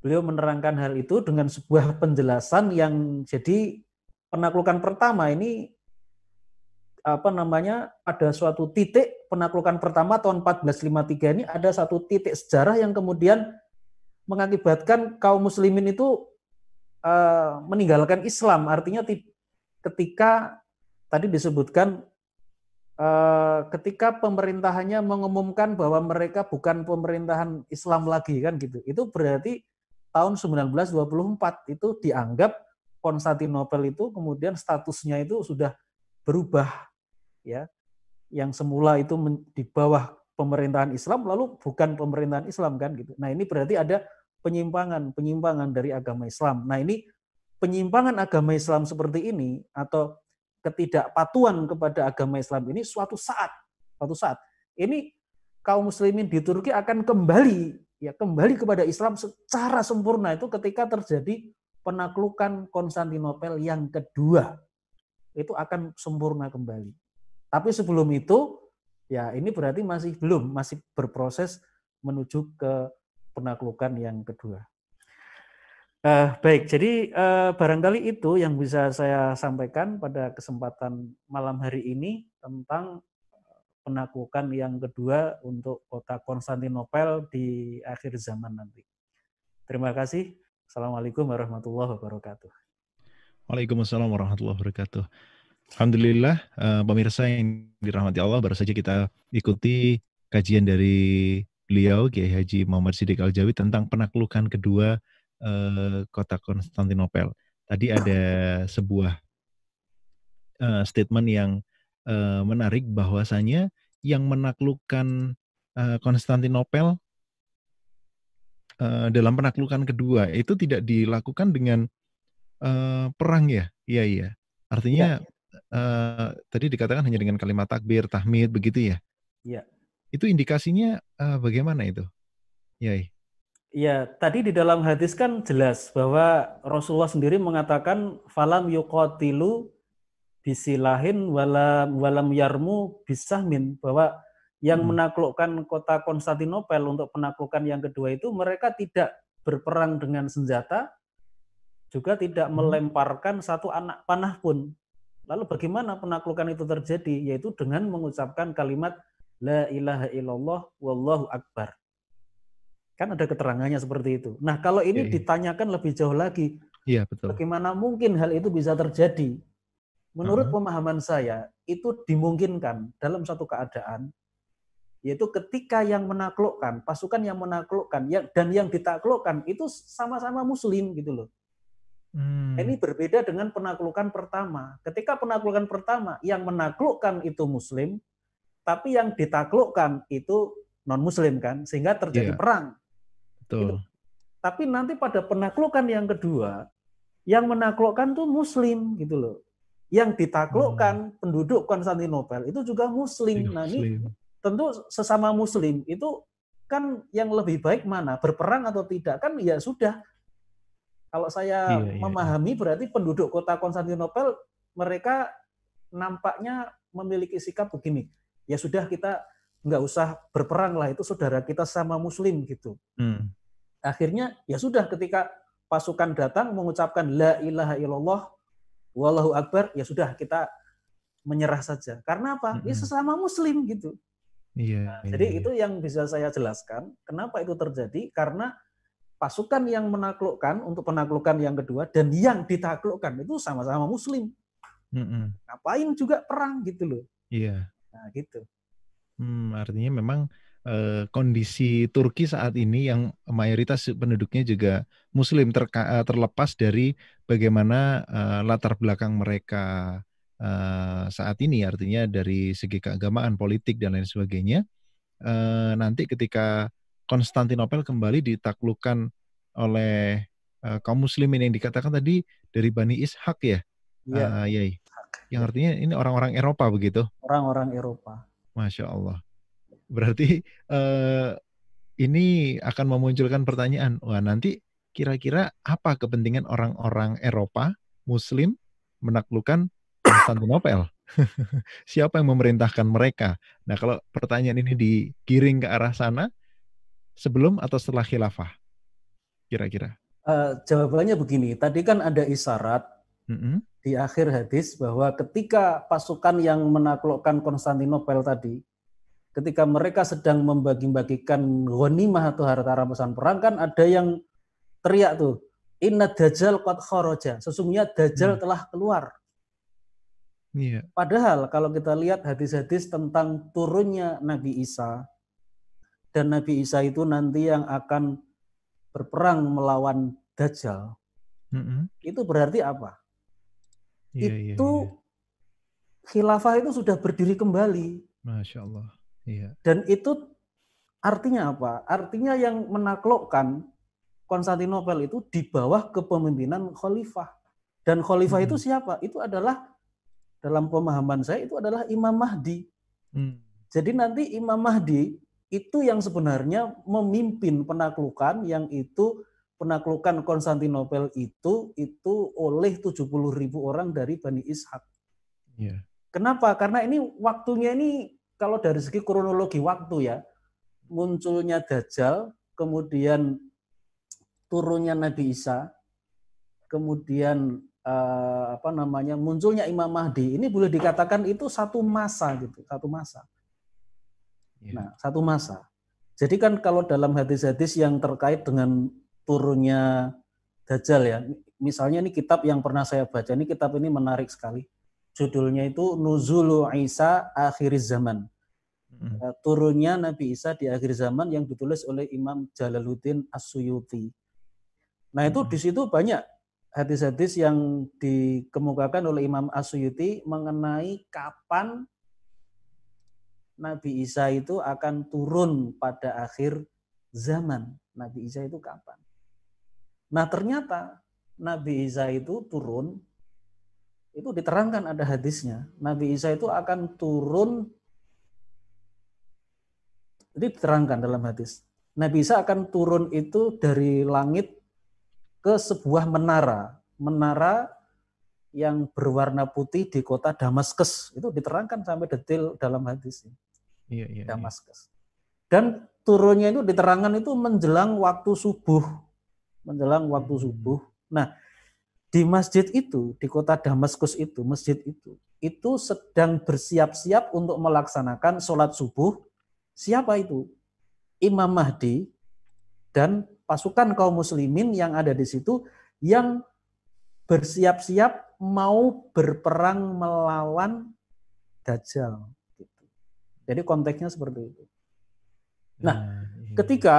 beliau menerangkan hal itu dengan sebuah penjelasan yang jadi penaklukan pertama ini apa namanya ada suatu titik penaklukan pertama tahun 1453 ini ada satu titik sejarah yang kemudian mengakibatkan kaum muslimin itu uh, meninggalkan Islam artinya ketika tadi disebutkan Eh, ketika pemerintahannya mengumumkan bahwa mereka bukan pemerintahan Islam lagi kan gitu. Itu berarti tahun 1924 itu dianggap Konstantinopel itu kemudian statusnya itu sudah berubah ya. Yang semula itu di bawah pemerintahan Islam lalu bukan pemerintahan Islam kan gitu. Nah, ini berarti ada penyimpangan, penyimpangan dari agama Islam. Nah, ini penyimpangan agama Islam seperti ini atau ketidakpatuhan kepada agama Islam ini suatu saat, suatu saat ini kaum muslimin di Turki akan kembali ya kembali kepada Islam secara sempurna itu ketika terjadi penaklukan Konstantinopel yang kedua. Itu akan sempurna kembali. Tapi sebelum itu ya ini berarti masih belum, masih berproses menuju ke penaklukan yang kedua. Uh, baik, jadi uh, barangkali itu yang bisa saya sampaikan pada kesempatan malam hari ini tentang penaklukan yang kedua untuk kota Konstantinopel di akhir zaman nanti. Terima kasih. Assalamualaikum warahmatullahi wabarakatuh. Waalaikumsalam warahmatullahi wabarakatuh. Alhamdulillah, uh, pemirsa yang dirahmati Allah, baru saja kita ikuti kajian dari beliau, Kiai Haji Muhammad Siddiq Al-Jawi tentang penaklukan kedua Eh, kota Konstantinopel. tadi ada sebuah uh, statement yang menarik bahwasanya yang menaklukkan uh, Konstantinopel uh, dalam penaklukan kedua itu tidak dilakukan dengan uh, perang ya? Iya iya. Artinya ya. Uh, tadi dikatakan hanya dengan kalimat takbir, tahmid begitu ya? Iya. Itu indikasinya uh, bagaimana itu? Iya. Iya, tadi di dalam hadis kan jelas bahwa Rasulullah sendiri mengatakan falam yuqatilu bisilahin walam walam yarmu bisahmin bahwa yang hmm. menaklukkan kota Konstantinopel untuk penaklukan yang kedua itu mereka tidak berperang dengan senjata juga tidak hmm. melemparkan satu anak panah pun. Lalu bagaimana penaklukan itu terjadi? Yaitu dengan mengucapkan kalimat la ilaha illallah wallahu akbar. Kan ada keterangannya seperti itu. Nah, kalau ini ya, ya. ditanyakan lebih jauh lagi, Iya, betul. Bagaimana mungkin hal itu bisa terjadi? Menurut uh -huh. pemahaman saya, itu dimungkinkan dalam satu keadaan yaitu ketika yang menaklukkan, pasukan yang menaklukkan yang, dan yang ditaklukkan itu sama-sama muslim gitu loh. Hmm. Ini berbeda dengan penaklukan pertama. Ketika penaklukan pertama yang menaklukkan itu muslim, tapi yang ditaklukkan itu non muslim kan, sehingga terjadi yeah. perang. Betul. Gitu. Tapi nanti pada penaklukan yang kedua, yang menaklukkan tuh muslim gitu loh. Yang ditaklukkan hmm. penduduk Konstantinopel itu juga muslim. Nah ini tentu sesama muslim itu kan yang lebih baik mana? Berperang atau tidak? Kan ya sudah. Kalau saya iya, iya, iya. memahami berarti penduduk kota Konstantinopel mereka nampaknya memiliki sikap begini. Ya sudah kita nggak usah berperang lah itu saudara kita sama muslim gitu. Hmm akhirnya ya sudah ketika pasukan datang mengucapkan la ilaha illallah wallahu akbar ya sudah kita menyerah saja. Karena apa? Mm -hmm. Ya sesama muslim gitu. Iya. Nah, iya, jadi iya. itu yang bisa saya jelaskan kenapa itu terjadi karena pasukan yang menaklukkan untuk penaklukan yang kedua dan yang ditaklukkan itu sama-sama muslim. Mm -hmm. Ngapain juga perang gitu loh. Iya. Nah, gitu. Hmm, artinya memang Eh, kondisi Turki saat ini yang mayoritas penduduknya juga Muslim terka, eh, terlepas dari bagaimana uh, latar belakang mereka saat ini, artinya dari segi keagamaan, politik dan lain sebagainya. Nanti ketika Konstantinopel kembali ditaklukkan oleh uh, kaum Muslimin yang dikatakan tadi dari Bani Ishak ya, ya. Uh, ya, yang artinya ini orang-orang Eropa begitu? Orang-orang Eropa. Masya Allah. Berarti uh, ini akan memunculkan pertanyaan, wah nanti kira-kira apa kepentingan orang-orang Eropa Muslim menaklukkan Konstantinopel? Siapa yang memerintahkan mereka? Nah, kalau pertanyaan ini digiring ke arah sana, sebelum atau setelah khilafah? Kira-kira. Uh, jawabannya begini, tadi kan ada isyarat mm -hmm. di akhir hadis bahwa ketika pasukan yang menaklukkan Konstantinopel tadi ketika mereka sedang membagi-bagikan ghanimah atau harta rampasan perang kan ada yang teriak tuh inna dajjal qad kharaja sesungguhnya dajjal hmm. telah keluar yeah. padahal kalau kita lihat hadis-hadis tentang turunnya Nabi Isa dan Nabi Isa itu nanti yang akan berperang melawan dajjal mm -hmm. itu berarti apa yeah, iya, itu yeah, yeah. khilafah itu sudah berdiri kembali Masya Allah Iya. Dan itu artinya apa? Artinya yang menaklukkan Konstantinopel itu di bawah kepemimpinan khalifah. Dan khalifah hmm. itu siapa? Itu adalah dalam pemahaman saya itu adalah Imam Mahdi. Hmm. Jadi nanti Imam Mahdi itu yang sebenarnya memimpin penaklukan yang itu penaklukan Konstantinopel itu itu oleh 70 ribu orang dari Bani Ishak. Yeah. Kenapa? Karena ini waktunya ini kalau dari segi kronologi waktu ya, munculnya Dajjal, kemudian turunnya Nabi Isa, kemudian eh, apa namanya munculnya Imam Mahdi, ini boleh dikatakan itu satu masa gitu, satu masa. Ya. Nah, satu masa. Jadi kan kalau dalam hadis-hadis yang terkait dengan turunnya Dajjal ya, misalnya ini kitab yang pernah saya baca, ini kitab ini menarik sekali Judulnya itu Nuzulu Isa Akhir Zaman. Eh, turunnya Nabi Isa di akhir zaman yang ditulis oleh Imam Jalaluddin As-Suyuti. Nah itu hmm. di situ banyak hadis-hadis yang dikemukakan oleh Imam Asyuyuti mengenai kapan Nabi Isa itu akan turun pada akhir zaman. Nabi Isa itu kapan? Nah ternyata Nabi Isa itu turun, itu diterangkan ada hadisnya. Nabi Isa itu akan turun, jadi diterangkan dalam hadis. Nabi Isa akan turun itu dari langit ke sebuah menara. Menara yang berwarna putih di kota Damaskus. Itu diterangkan sampai detail dalam hadis. Iya, iya, iya, Damaskus. Dan turunnya itu diterangkan itu menjelang waktu subuh. Menjelang waktu hmm. subuh. Nah, di masjid itu, di kota Damaskus itu, masjid itu, itu sedang bersiap-siap untuk melaksanakan sholat subuh. Siapa itu? Imam Mahdi dan pasukan kaum muslimin yang ada di situ yang bersiap-siap mau berperang melawan Dajjal. Gitu. Jadi konteksnya seperti itu. Nah, iya. ketika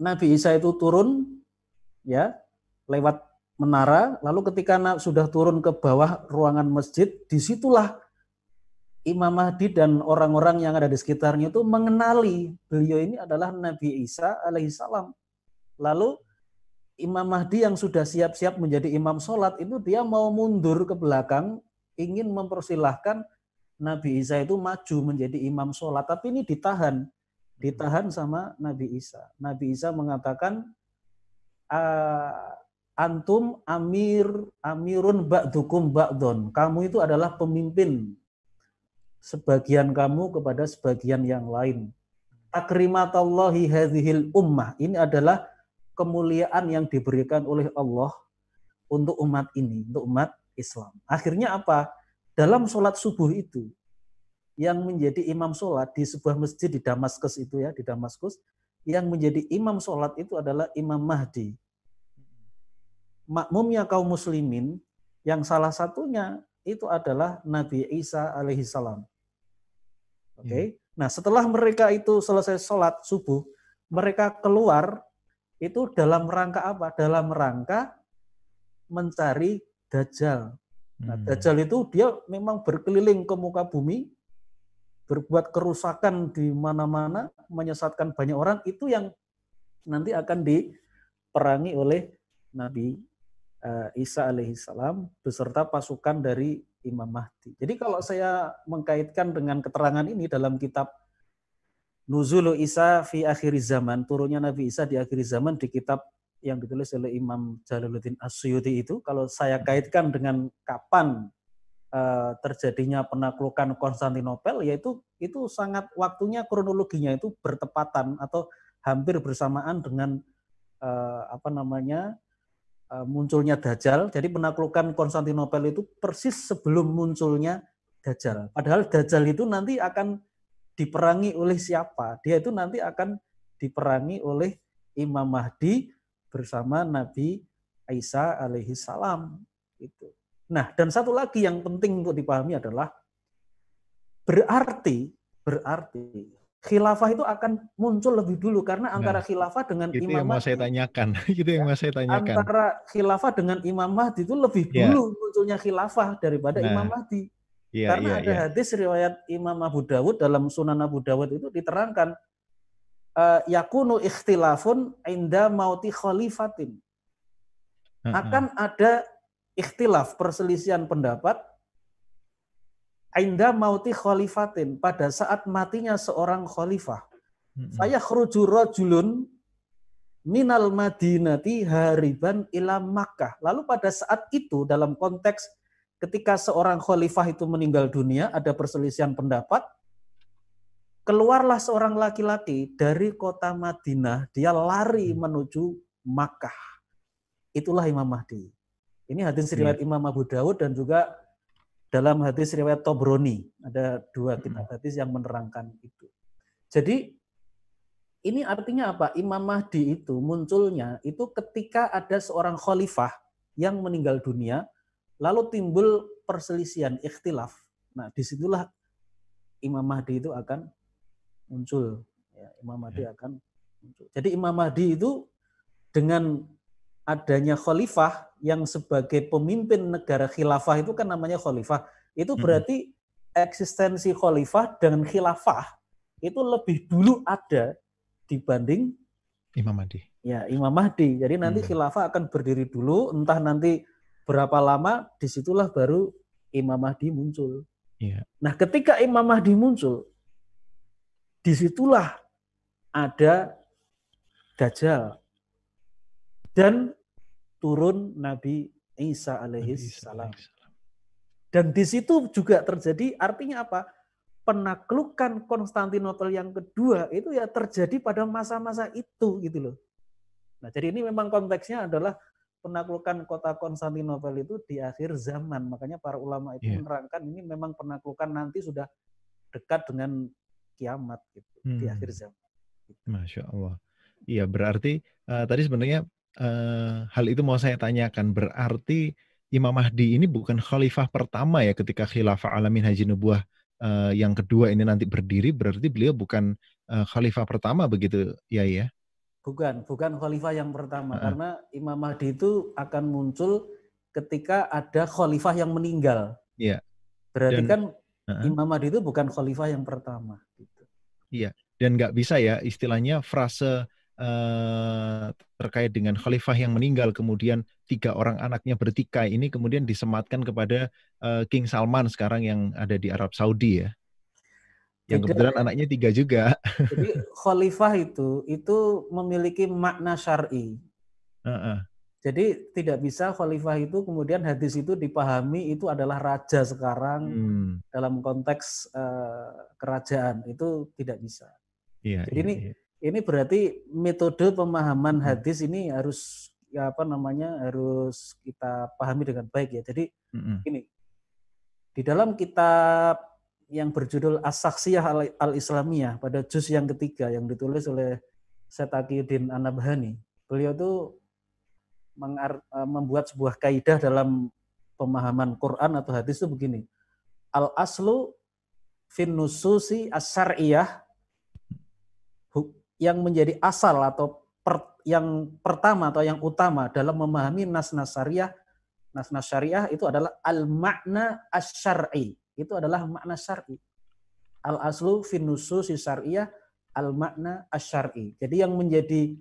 Nabi Isa itu turun ya lewat menara, lalu ketika sudah turun ke bawah ruangan masjid, di situlah Imam Mahdi dan orang-orang yang ada di sekitarnya itu mengenali beliau ini adalah Nabi Isa alaihissalam. Lalu Imam Mahdi yang sudah siap-siap menjadi imam sholat itu dia mau mundur ke belakang, ingin mempersilahkan Nabi Isa itu maju menjadi imam sholat. Tapi ini ditahan, ditahan sama Nabi Isa. Nabi Isa mengatakan, antum amir amirun ba'dukum ba'don. Kamu itu adalah pemimpin sebagian kamu kepada sebagian yang lain. Takrimatallahi hadhil ummah. Ini adalah kemuliaan yang diberikan oleh Allah untuk umat ini, untuk umat Islam. Akhirnya apa? Dalam sholat subuh itu, yang menjadi imam sholat di sebuah masjid di Damaskus itu ya, di Damaskus, yang menjadi imam sholat itu adalah Imam Mahdi. Makmumnya kaum muslimin, yang salah satunya itu adalah Nabi Isa alaihissalam. Oke, okay? Hmm. nah setelah mereka itu selesai sholat subuh, mereka keluar itu dalam rangka apa? Dalam rangka mencari Dajjal. Nah, hmm. Dajjal itu dia memang berkeliling ke muka bumi, berbuat kerusakan di mana-mana, menyesatkan banyak orang, itu yang nanti akan diperangi oleh Nabi Isa alaihissalam beserta pasukan dari Imam Mahdi. Jadi kalau saya mengkaitkan dengan keterangan ini dalam kitab Nuzulu Isa fi akhir zaman, turunnya Nabi Isa di akhir zaman di kitab yang ditulis oleh Imam Jalaluddin Asyuti itu, kalau saya kaitkan dengan kapan uh, terjadinya penaklukan Konstantinopel, yaitu itu sangat waktunya kronologinya itu bertepatan atau hampir bersamaan dengan uh, apa namanya munculnya Dajjal. Jadi penaklukan Konstantinopel itu persis sebelum munculnya Dajjal. Padahal Dajjal itu nanti akan diperangi oleh siapa? Dia itu nanti akan diperangi oleh Imam Mahdi bersama Nabi Isa alaihi salam. Itu. Nah, dan satu lagi yang penting untuk dipahami adalah berarti berarti khilafah itu akan muncul lebih dulu karena nah, antara khilafah dengan itu Imam yang mau saya tanyakan. itu yang ya, mau saya tanyakan. Antara khilafah dengan Imam Mahdi itu lebih ya. dulu munculnya khilafah daripada nah, Imam Mahdi. Ya, Karena ya, ada ya. hadis riwayat Imam Abu Dawud dalam Sunan Abu Dawud itu diterangkan uh, yakunu ikhtilafun inda mauti khalifatin. Akan ada ikhtilaf perselisihan pendapat inda mauti khalifatin pada saat matinya seorang khalifah. Saya khruju rajulun minal madinati hariban ila Makkah. Lalu pada saat itu dalam konteks ketika seorang khalifah itu meninggal dunia, ada perselisihan pendapat, keluarlah seorang laki-laki dari kota Madinah, dia lari hmm. menuju Makkah. Itulah Imam Mahdi. Ini hadis iya. riwayat Imam Abu Dawud dan juga dalam hadis riwayat Tobroni. Ada dua kitab hadis yang menerangkan itu. Jadi ini artinya apa? Imam Mahdi itu munculnya itu ketika ada seorang khalifah yang meninggal dunia, Lalu timbul perselisihan, ikhtilaf. Nah, di situlah Imam Mahdi itu akan muncul. Ya, Imam Mahdi ya. akan muncul. Jadi Imam Mahdi itu dengan adanya khalifah yang sebagai pemimpin negara khilafah itu kan namanya khalifah. Itu berarti eksistensi khalifah dengan khilafah itu lebih dulu ada dibanding Imam Mahdi. Ya, Imam Mahdi. Jadi nanti hmm. khilafah akan berdiri dulu, entah nanti berapa lama, di situlah baru Imam Mahdi muncul. Ya. Nah, ketika Imam Mahdi muncul, di situlah ada Dajjal dan turun Nabi Isa alaihi salam. Dan di situ juga terjadi artinya apa? Penaklukan Konstantinopel yang kedua itu ya terjadi pada masa-masa itu gitu loh. Nah, jadi ini memang konteksnya adalah penaklukan kota Konstantinopel itu di akhir zaman. Makanya para ulama itu yeah. menerangkan ini memang penaklukan nanti sudah dekat dengan kiamat gitu hmm. di akhir zaman. Masya Allah. Iya berarti uh, tadi sebenarnya uh, hal itu mau saya tanyakan. Berarti Imam Mahdi ini bukan khalifah pertama ya ketika khilafah alamin haji nubuah uh, yang kedua ini nanti berdiri. Berarti beliau bukan uh, khalifah pertama begitu ya ya? Bukan, bukan khalifah yang pertama. Uh -uh. Karena Imam Mahdi itu akan muncul ketika ada khalifah yang meninggal. Iya. Berarti Dan, kan uh -uh. Imam Mahdi itu bukan khalifah yang pertama. Gitu. Iya. Dan nggak bisa ya istilahnya frase uh, terkait dengan khalifah yang meninggal kemudian tiga orang anaknya bertikai ini kemudian disematkan kepada uh, King Salman sekarang yang ada di Arab Saudi ya yang kebetulan anaknya tiga juga. Jadi khalifah itu itu memiliki makna syar'i. Uh -uh. Jadi tidak bisa khalifah itu kemudian hadis itu dipahami itu adalah raja sekarang hmm. dalam konteks uh, kerajaan itu tidak bisa. Iya, Jadi iya, ini iya ini berarti metode pemahaman hmm. hadis ini harus ya apa namanya harus kita pahami dengan baik ya. Jadi hmm. ini di dalam kitab yang berjudul As-Saksiyah Al-Islamiyah pada juz yang ketiga yang ditulis oleh Setaqiyuddin Anabhani. Beliau itu membuat sebuah kaidah dalam pemahaman Quran atau hadis itu begini. Al-aslu fin nususi as-syar'iyah yang menjadi asal atau per, yang pertama atau yang utama dalam memahami nas-nas syariah, nas-nas syariah itu adalah al-makna asy Itu adalah makna syar'i. Al-aslu fin nususi syariah al-makna asy Jadi yang menjadi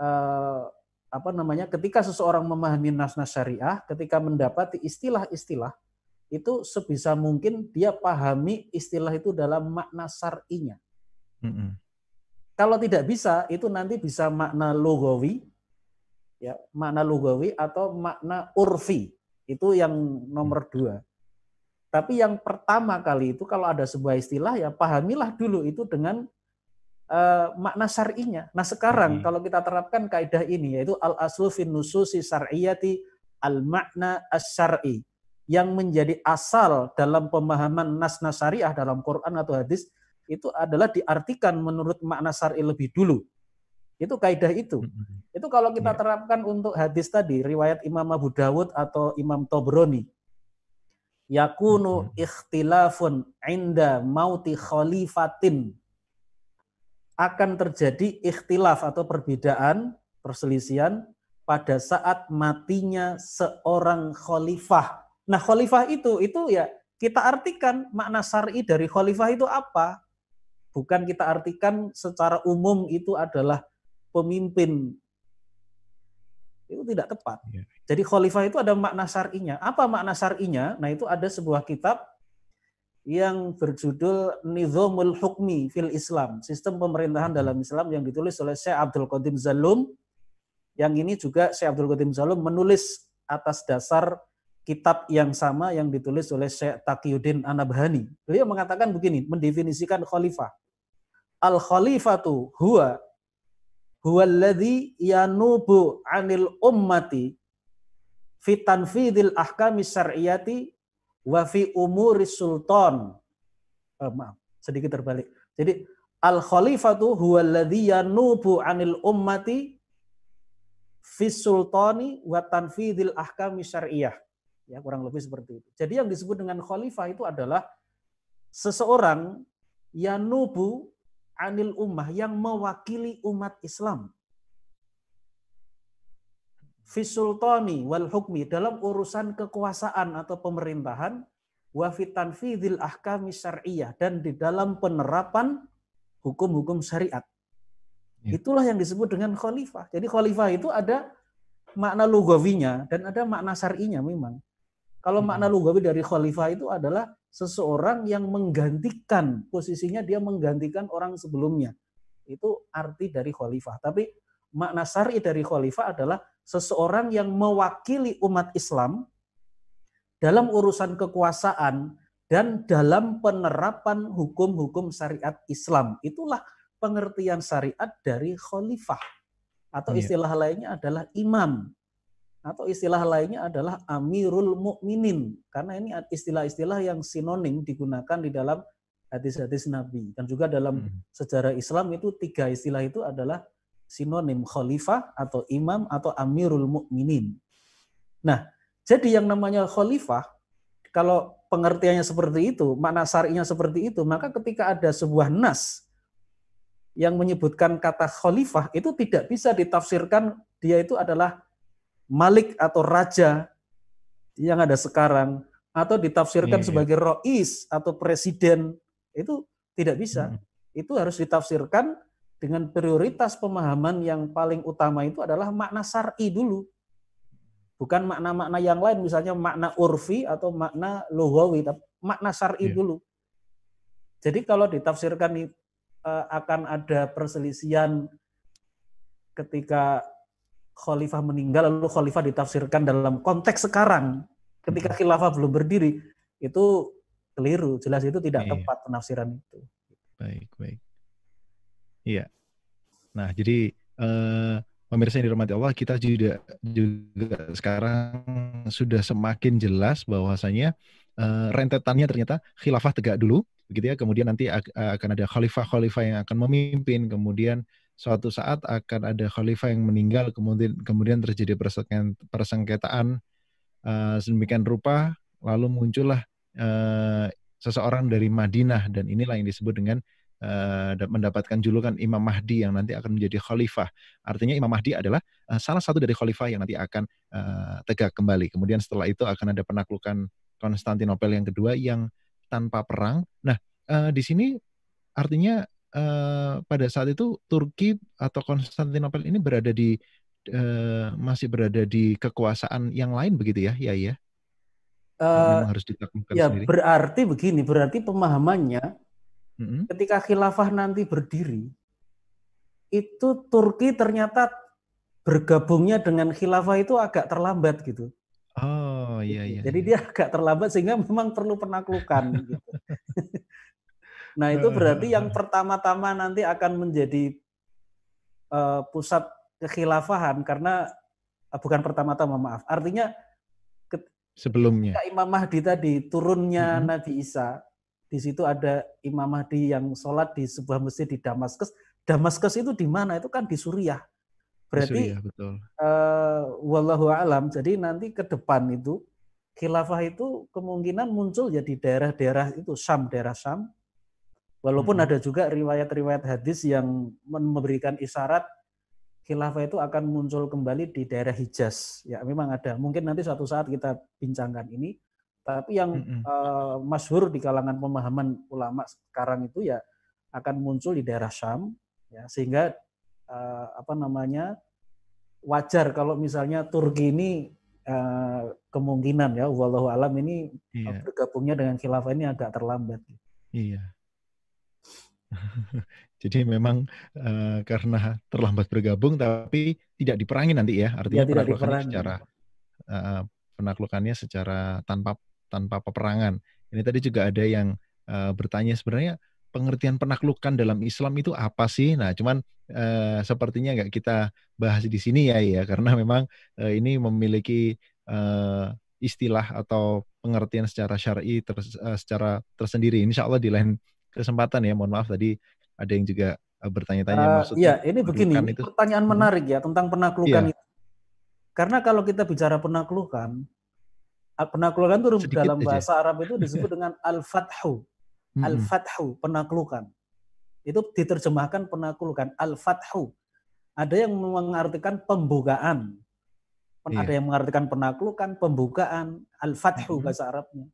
uh, apa namanya ketika seseorang memahami nas-nas syariah, ketika mendapati istilah-istilah itu sebisa mungkin dia pahami istilah itu dalam makna syar'inya. Mm -hmm. Kalau tidak bisa, itu nanti bisa makna logawi, ya makna logawi atau makna urfi. Itu yang nomor dua. Tapi yang pertama kali itu kalau ada sebuah istilah ya pahamilah dulu itu dengan uh, makna syar'inya. Nah sekarang hmm. kalau kita terapkan kaidah ini yaitu al aslu fin nususi syar'iyati al makna as-syar'i yang menjadi asal dalam pemahaman nas-nas syariah dalam Quran atau hadis itu adalah diartikan menurut makna syar'i lebih dulu. Itu kaidah itu. Itu kalau kita iya. terapkan untuk hadis tadi, riwayat Imam Abu Dawud atau Imam Tobroni. Yakunu ikhtilafun inda mauti khalifatin. Akan terjadi ikhtilaf atau perbedaan, perselisihan pada saat matinya seorang khalifah. Nah, khalifah itu itu ya kita artikan makna syar'i dari khalifah itu apa? Bukan kita artikan secara umum itu adalah pemimpin. Itu tidak tepat. Ya. Jadi khalifah itu ada makna syar'inya. Apa makna syar'inya? Nah, itu ada sebuah kitab yang berjudul Nizamul Hukmi fil Islam, sistem pemerintahan dalam Islam yang ditulis oleh Syekh Abdul Qadim Zalum. Yang ini juga Syekh Abdul Qadim Zalum menulis atas dasar kitab yang sama yang ditulis oleh Syekh Taqiyuddin Anabhani. Beliau mengatakan begini, mendefinisikan khalifah al khalifatu huwa huwa alladhi yanubu 'anil ummati fi tanfidil ahkami syar'iyati wa fi umuri sultan. Oh, maaf, sedikit terbalik. Jadi al khalifatu huwa alladhi yanubu 'anil ummati fi sultani wa tanfidil ahkami syar'iyah. Ya, kurang lebih seperti itu. Jadi yang disebut dengan khalifah itu adalah seseorang yanubu anil ummah yang mewakili umat Islam. fisultani wal hukmi dalam urusan kekuasaan atau pemerintahan wa fitanfidil ahkami syar'iyah dan di dalam penerapan hukum-hukum syariat. Ya. Itulah yang disebut dengan khalifah. Jadi khalifah itu ada makna lugawinya dan ada makna syar'inya memang. Kalau hmm. makna lugawi dari khalifah itu adalah seseorang yang menggantikan posisinya dia menggantikan orang sebelumnya. Itu arti dari khalifah. Tapi makna syar'i dari khalifah adalah seseorang yang mewakili umat Islam dalam urusan kekuasaan dan dalam penerapan hukum-hukum syariat Islam. Itulah pengertian syariat dari khalifah. Atau iya. istilah lainnya adalah imam. Atau istilah lainnya adalah amirul mukminin. Karena ini istilah-istilah yang sinonim digunakan di dalam hadis-hadis Nabi. Dan juga dalam hmm. sejarah Islam itu tiga istilah itu adalah sinonim khalifah atau imam atau amirul mukminin. Nah, jadi yang namanya khalifah kalau pengertiannya seperti itu, makna syar'inya seperti itu, maka ketika ada sebuah nas yang menyebutkan kata khalifah itu tidak bisa ditafsirkan dia itu adalah malik atau raja yang ada sekarang atau ditafsirkan yeah, sebagai rois atau presiden itu tidak bisa. Hmm. Itu harus ditafsirkan dengan prioritas pemahaman yang paling utama itu adalah makna syar'i dulu. Bukan makna-makna yang lain misalnya makna urfi atau makna lughawi, makna syar'i yeah. dulu. Jadi kalau ditafsirkan Eh, akan ada perselisihan ketika khalifah meninggal lalu khalifah ditafsirkan dalam konteks sekarang ketika hmm. khilafah belum berdiri itu keliru jelas itu tidak iya. tepat penafsiran itu baik baik iya nah jadi eh, pemirsa yang dirahmati Allah kita juga juga sekarang sudah semakin jelas bahwasanya eh, rentetannya ternyata khilafah tegak dulu begitu ya. Kemudian nanti akan ada khalifah-khalifah yang akan memimpin, kemudian suatu saat akan ada khalifah yang meninggal, kemudian kemudian terjadi persengketaan uh, sedemikian rupa, lalu muncullah uh, seseorang dari Madinah dan inilah yang disebut dengan uh, mendapatkan julukan Imam Mahdi yang nanti akan menjadi khalifah. Artinya Imam Mahdi adalah uh, salah satu dari khalifah yang nanti akan uh, tegak kembali. Kemudian setelah itu akan ada penaklukan Konstantinopel yang kedua yang tanpa perang. Nah, uh, di sini artinya uh, pada saat itu Turki atau Konstantinopel ini berada di uh, masih berada di kekuasaan yang lain begitu ya, ya ya. Uh, harus ditaklukkan ya, sendiri. berarti begini, berarti pemahamannya mm-hmm. ketika khilafah nanti berdiri, itu Turki ternyata bergabungnya dengan khilafah itu agak terlambat gitu. Oh iya gitu. iya. Jadi iya. dia agak terlambat sehingga memang perlu penaklukan. gitu. Nah itu berarti yang pertama-tama nanti akan menjadi uh, pusat kekhilafahan karena uh, bukan pertama-tama maaf. Artinya ke, sebelumnya. Imam Mahdi tadi turunnya mm -hmm. Nabi Isa di situ ada Imam Mahdi yang sholat di sebuah masjid di Damaskus. Damaskus itu di mana? Itu kan di Suriah. Berarti betul. Uh, wallahu alam. Jadi nanti ke depan itu khilafah itu kemungkinan muncul ya di daerah-daerah itu Syam, daerah Syam. Walaupun hmm. ada juga riwayat-riwayat hadis yang memberikan isyarat khilafah itu akan muncul kembali di daerah Hijaz. Ya memang ada. Mungkin nanti suatu saat kita bincangkan ini. Tapi yang hmm. uh, masyhur di kalangan pemahaman ulama sekarang itu ya akan muncul di daerah Syam. Ya, sehingga uh, apa namanya wajar kalau misalnya Turki ini uh, kemungkinan ya wallahu alam ini iya. bergabungnya dengan khilafah ini agak terlambat. Iya. Jadi memang uh, karena terlambat bergabung tapi tidak diperangi nanti ya artinya ya, penaklukannya secara uh, penaklukannya secara tanpa tanpa peperangan. Ini tadi juga ada yang uh, bertanya sebenarnya pengertian penaklukan dalam Islam itu apa sih? Nah, cuman uh, sepertinya nggak kita bahas di sini ya, ya, karena memang uh, ini memiliki uh, istilah atau pengertian secara syar'i ter, uh, secara tersendiri. Insya Allah di lain kesempatan ya. Mohon maaf tadi ada yang juga uh, bertanya-tanya uh, maksudnya. Iya, ini begini, itu, pertanyaan hmm. menarik ya tentang penaklukan iya. itu. Karena kalau kita bicara penaklukan, penaklukan itu dalam bahasa Arab itu disebut dengan al-fathu hmm. al-fathu penaklukan. Itu diterjemahkan penaklukan al-fathu. Ada yang mengartikan pembukaan. Yeah. Ada yang mengartikan penaklukan, pembukaan, al-fathu mm-hmm. bahasa Arabnya.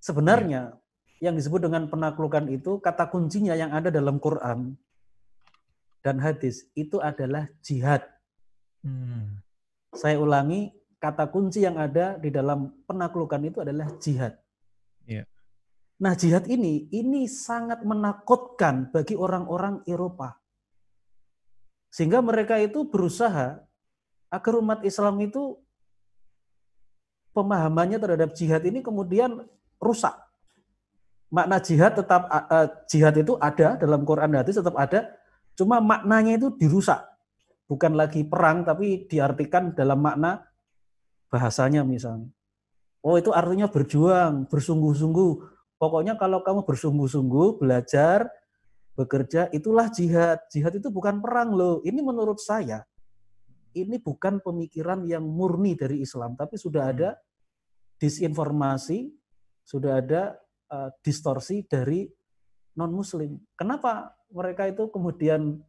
Sebenarnya. Yang disebut dengan penaklukan itu kata kuncinya yang ada dalam Quran dan hadis itu adalah jihad. Hmm. Saya ulangi, kata kunci yang ada di dalam penaklukan itu adalah jihad. Yeah. Nah, jihad ini ini sangat menakutkan bagi orang-orang Eropa. Sehingga mereka itu berusaha agar umat Islam itu pemahamannya terhadap jihad ini kemudian rusak. Makna jihad tetap uh, jihad itu ada dalam Quran dan hadis tetap ada, cuma maknanya itu dirusak. Bukan lagi perang tapi diartikan dalam makna bahasanya misalnya. Oh, itu artinya berjuang, bersungguh-sungguh. Pokoknya kalau kamu bersungguh-sungguh belajar, bekerja, itulah jihad. Jihad itu bukan perang loh. Ini menurut saya ini bukan pemikiran yang murni dari Islam, tapi sudah ada disinformasi, sudah ada uh, distorsi dari non-Muslim. Kenapa mereka itu kemudian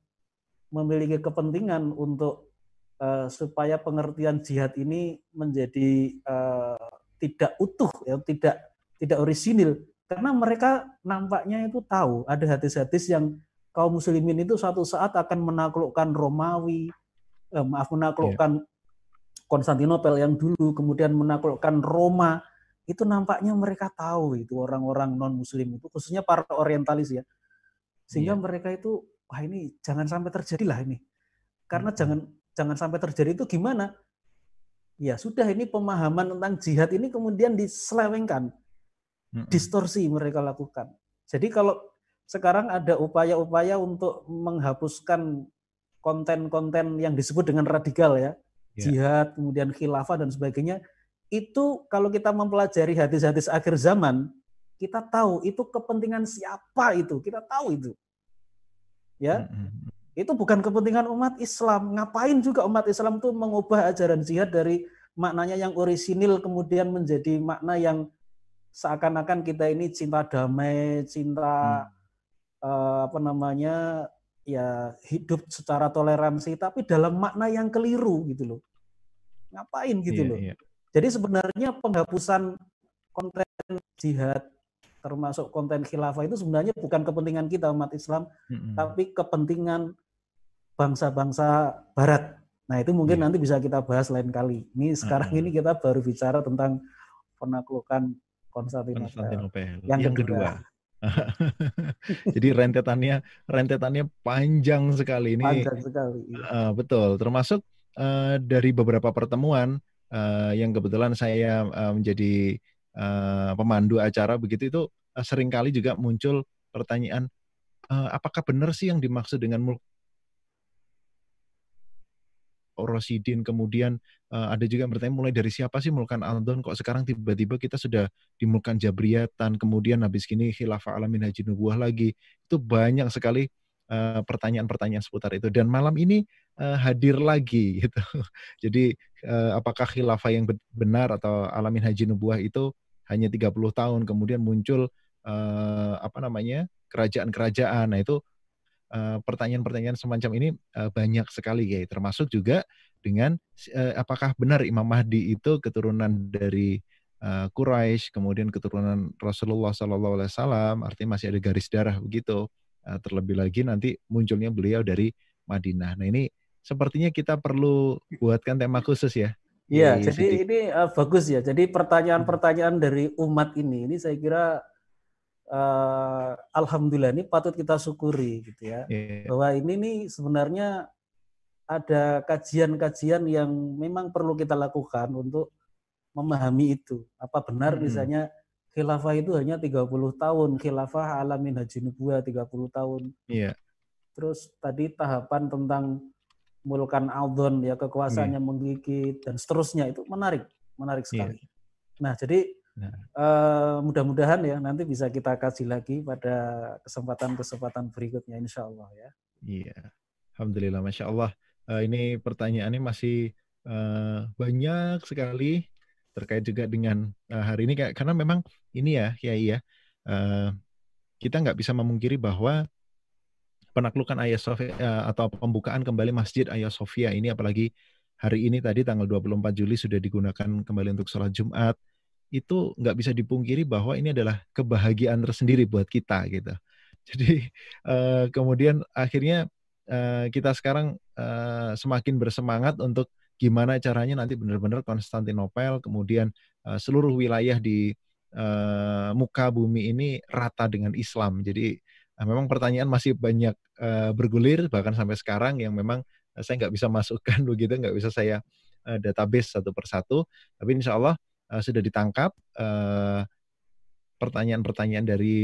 memiliki kepentingan untuk uh, supaya pengertian jihad ini menjadi uh, tidak utuh, ya, tidak tidak orisinil, karena mereka nampaknya itu tahu ada hadis-hadis yang kaum muslimin itu suatu saat akan menaklukkan Romawi, eh, maaf menaklukkan yeah. Konstantinopel yang dulu, kemudian menaklukkan Roma, itu nampaknya mereka tahu itu orang-orang non Muslim itu, khususnya para Orientalis ya, sehingga yeah. mereka itu wah ini jangan sampai terjadi lah ini, karena hmm. jangan jangan sampai terjadi itu gimana? Ya sudah ini pemahaman tentang jihad ini kemudian diselewengkan, hmm. distorsi mereka lakukan. Jadi kalau sekarang ada upaya-upaya untuk menghapuskan konten-konten yang disebut dengan radikal ya, yeah. jihad, kemudian khilafah dan sebagainya, itu kalau kita mempelajari hadis-hadis akhir zaman, kita tahu itu kepentingan siapa itu, kita tahu itu. Ya. Mm-hmm. Itu bukan kepentingan umat Islam. Ngapain juga umat Islam itu mengubah ajaran jihad dari maknanya yang orisinil kemudian menjadi makna yang seakan-akan kita ini cinta damai, cinta hmm. uh, apa namanya ya hidup secara toleransi tapi dalam makna yang keliru gitu loh. Ngapain gitu yeah, loh. Yeah. Jadi sebenarnya penghapusan konten jihad termasuk konten khilafah itu sebenarnya bukan kepentingan kita umat Islam, mm-hmm. tapi kepentingan bangsa-bangsa barat. Nah, itu mungkin yeah. nanti bisa kita bahas lain kali. Ini sekarang mm-hmm. ini kita baru bicara tentang penaklukan Konstantinopel. Konstantinopel. Yang, yang kedua. kedua Jadi rentetannya rentetannya panjang sekali ini. Panjang sekali. Uh, betul, termasuk uh, dari beberapa pertemuan uh, yang kebetulan saya uh, menjadi uh, pemandu acara begitu itu uh, sering kali juga muncul pertanyaan uh, apakah benar sih yang dimaksud dengan mulk Rosidin, kemudian uh, ada juga yang bertanya mulai dari siapa sih Mulkan Aldon kok sekarang tiba-tiba kita sudah dimulkan Jabriyatan, kemudian habis gini Khilafah Alamin Haji Nubuah lagi. Itu banyak sekali pertanyaan pertanyaan-pertanyaan seputar itu. Dan malam ini uh, hadir lagi gitu. Jadi uh, apakah Khilafah yang benar atau Alamin Haji Nubuah itu hanya 30 tahun kemudian muncul uh, apa namanya kerajaan-kerajaan. Nah itu Eh, pertanyaan-pertanyaan semacam ini uh, banyak sekali ya, termasuk juga dengan uh, apakah benar Imam Mahdi itu keturunan dari uh, Quraisy, kemudian keturunan Rasulullah Sallallahu Alaihi Wasallam, artinya masih ada garis darah begitu. Uh, terlebih lagi nanti munculnya beliau dari Madinah. Nah ini sepertinya kita perlu buatkan tema khusus ya. Iya, jadi Siti. ini uh, bagus ya. Jadi pertanyaan-pertanyaan dari umat ini, ini saya kira uh, alhamdulillah ini patut kita syukuri gitu ya yeah. bahwa ini nih sebenarnya ada kajian-kajian yang memang perlu kita lakukan untuk memahami itu apa benar hmm. misalnya khilafah itu hanya 30 tahun khilafah alamin haji nubuah 30 tahun yeah. terus tadi tahapan tentang mulkan aldon ya kekuasaannya yeah. menggigit dan seterusnya itu menarik menarik iya. sekali yeah. nah jadi Nah. Uh, mudah-mudahan ya nanti bisa kita kasih lagi pada kesempatan-kesempatan berikutnya insya Allah ya. Iya, alhamdulillah, masya Allah. Uh, ini pertanyaannya masih uh, banyak sekali terkait juga dengan uh, hari ini karena memang ini ya, ya iya, uh, kita nggak bisa memungkiri bahwa penaklukan Ayah Sofia uh, atau pembukaan kembali Masjid Ayah Sofia ini apalagi hari ini tadi tanggal 24 Juli sudah digunakan kembali untuk sholat Jumat, itu nggak bisa dipungkiri bahwa ini adalah kebahagiaan tersendiri buat kita gitu. Jadi kemudian akhirnya kita sekarang semakin bersemangat untuk gimana caranya nanti benar-benar Konstantinopel, kemudian uh, seluruh wilayah di uh, muka bumi ini rata dengan Islam. Jadi uh, memang pertanyaan masih banyak bergulir bahkan sampai sekarang yang memang saya nggak bisa masukkan begitu, nggak bisa saya database satu persatu. Tapi insya Allah sudah ditangkap pertanyaan-pertanyaan dari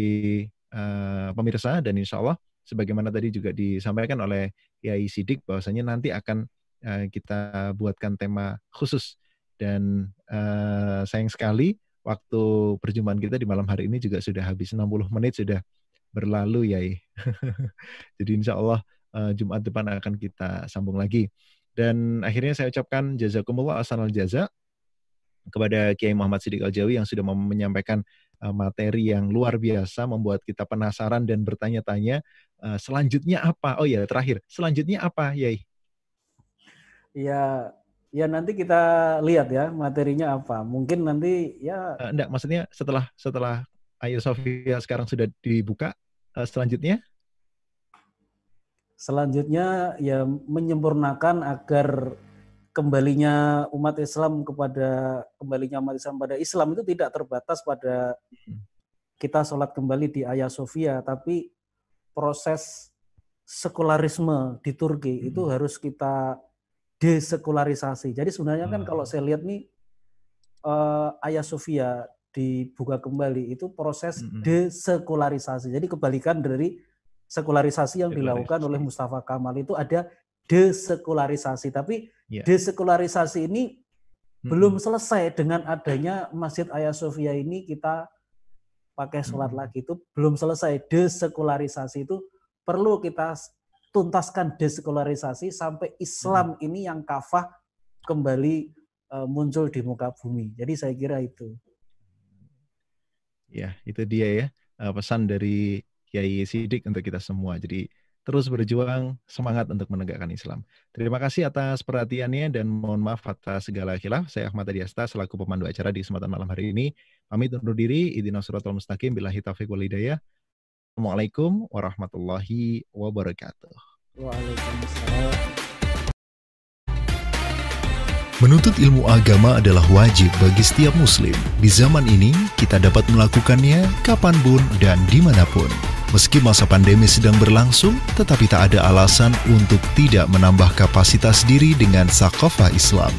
pemirsa dan insya Allah sebagaimana tadi juga disampaikan oleh Yai Sidik bahwasanya nanti akan uh, kita buatkan tema khusus dan uh, sayang sekali waktu perjumpaan kita di malam hari ini juga sudah habis 60 menit sudah berlalu ya. Jadi insya Allah uh, Jumat depan akan kita sambung lagi. Dan akhirnya saya ucapkan jazakumullah asanal jaza kepada Kiai Muhammad Siddiq Al-Jawi yang sudah menyampaikan materi yang luar biasa, membuat kita penasaran dan bertanya-tanya selanjutnya apa? Oh ya, terakhir, selanjutnya apa, Yai? Ya, ya nanti kita lihat ya materinya apa. Mungkin nanti ya. Uh, enggak, maksudnya setelah setelah Ayo Sofia sekarang sudah dibuka, uh, selanjutnya? Selanjutnya ya menyempurnakan agar kembalinya umat Islam kepada kembalinya umat Islam pada Islam itu tidak terbatas pada hmm. kita sholat kembali di Ayah Sofia, tapi proses sekularisme di Turki hmm. itu harus kita desekularisasi. Jadi sebenarnya kan kalau ah. saya lihat nih uh, Ayah Sofia dibuka kembali itu proses mm-hmm. desekularisasi. Jadi kebalikan dari sekularisasi yang dilakukan oleh Mustafa Kamal itu ada desekularisasi. Tapi yeah. desekularisasi ini mm-hmm. belum selesai dengan adanya Masjid Ayah Sofia ini kita pakai sholat mm-hmm. lagi itu belum selesai desekularisasi itu perlu kita tuntaskan desekularisasi sampai Islam hmm. ini yang kafah kembali uh, muncul di muka bumi. Jadi saya kira itu. Ya, itu dia ya uh, pesan dari Kiai Sidik untuk kita semua. Jadi terus berjuang, semangat untuk menegakkan Islam. Terima kasih atas perhatiannya dan mohon maaf atas segala khilaf. Saya Ahmad Adiasta selaku pemandu acara di kesempatan malam hari ini. Pamit undur diri. Idina suratul mustaqim. Bila taufiq wal hidayah. Assalamualaikum warahmatullahi wabarakatuh. Waalaikumsalam. Menuntut ilmu agama adalah wajib bagi setiap muslim. Di zaman ini, kita dapat melakukannya kapan pun dan di mana pun. Meski masa pandemi sedang berlangsung, tetapi tak ada alasan untuk tidak menambah kapasitas diri dengan sakofah Islam.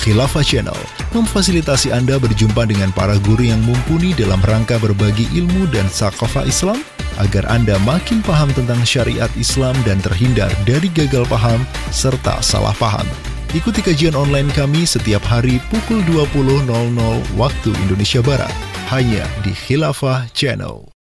Khilafah Channel memfasilitasi Anda berjumpa dengan para guru yang mumpuni dalam rangka berbagi ilmu dan sakofah Islam agar Anda makin paham tentang syariat Islam dan terhindar dari gagal paham serta salah paham. Ikuti kajian online kami setiap hari pukul 20.00 waktu Indonesia Barat hanya di Khilafah Channel.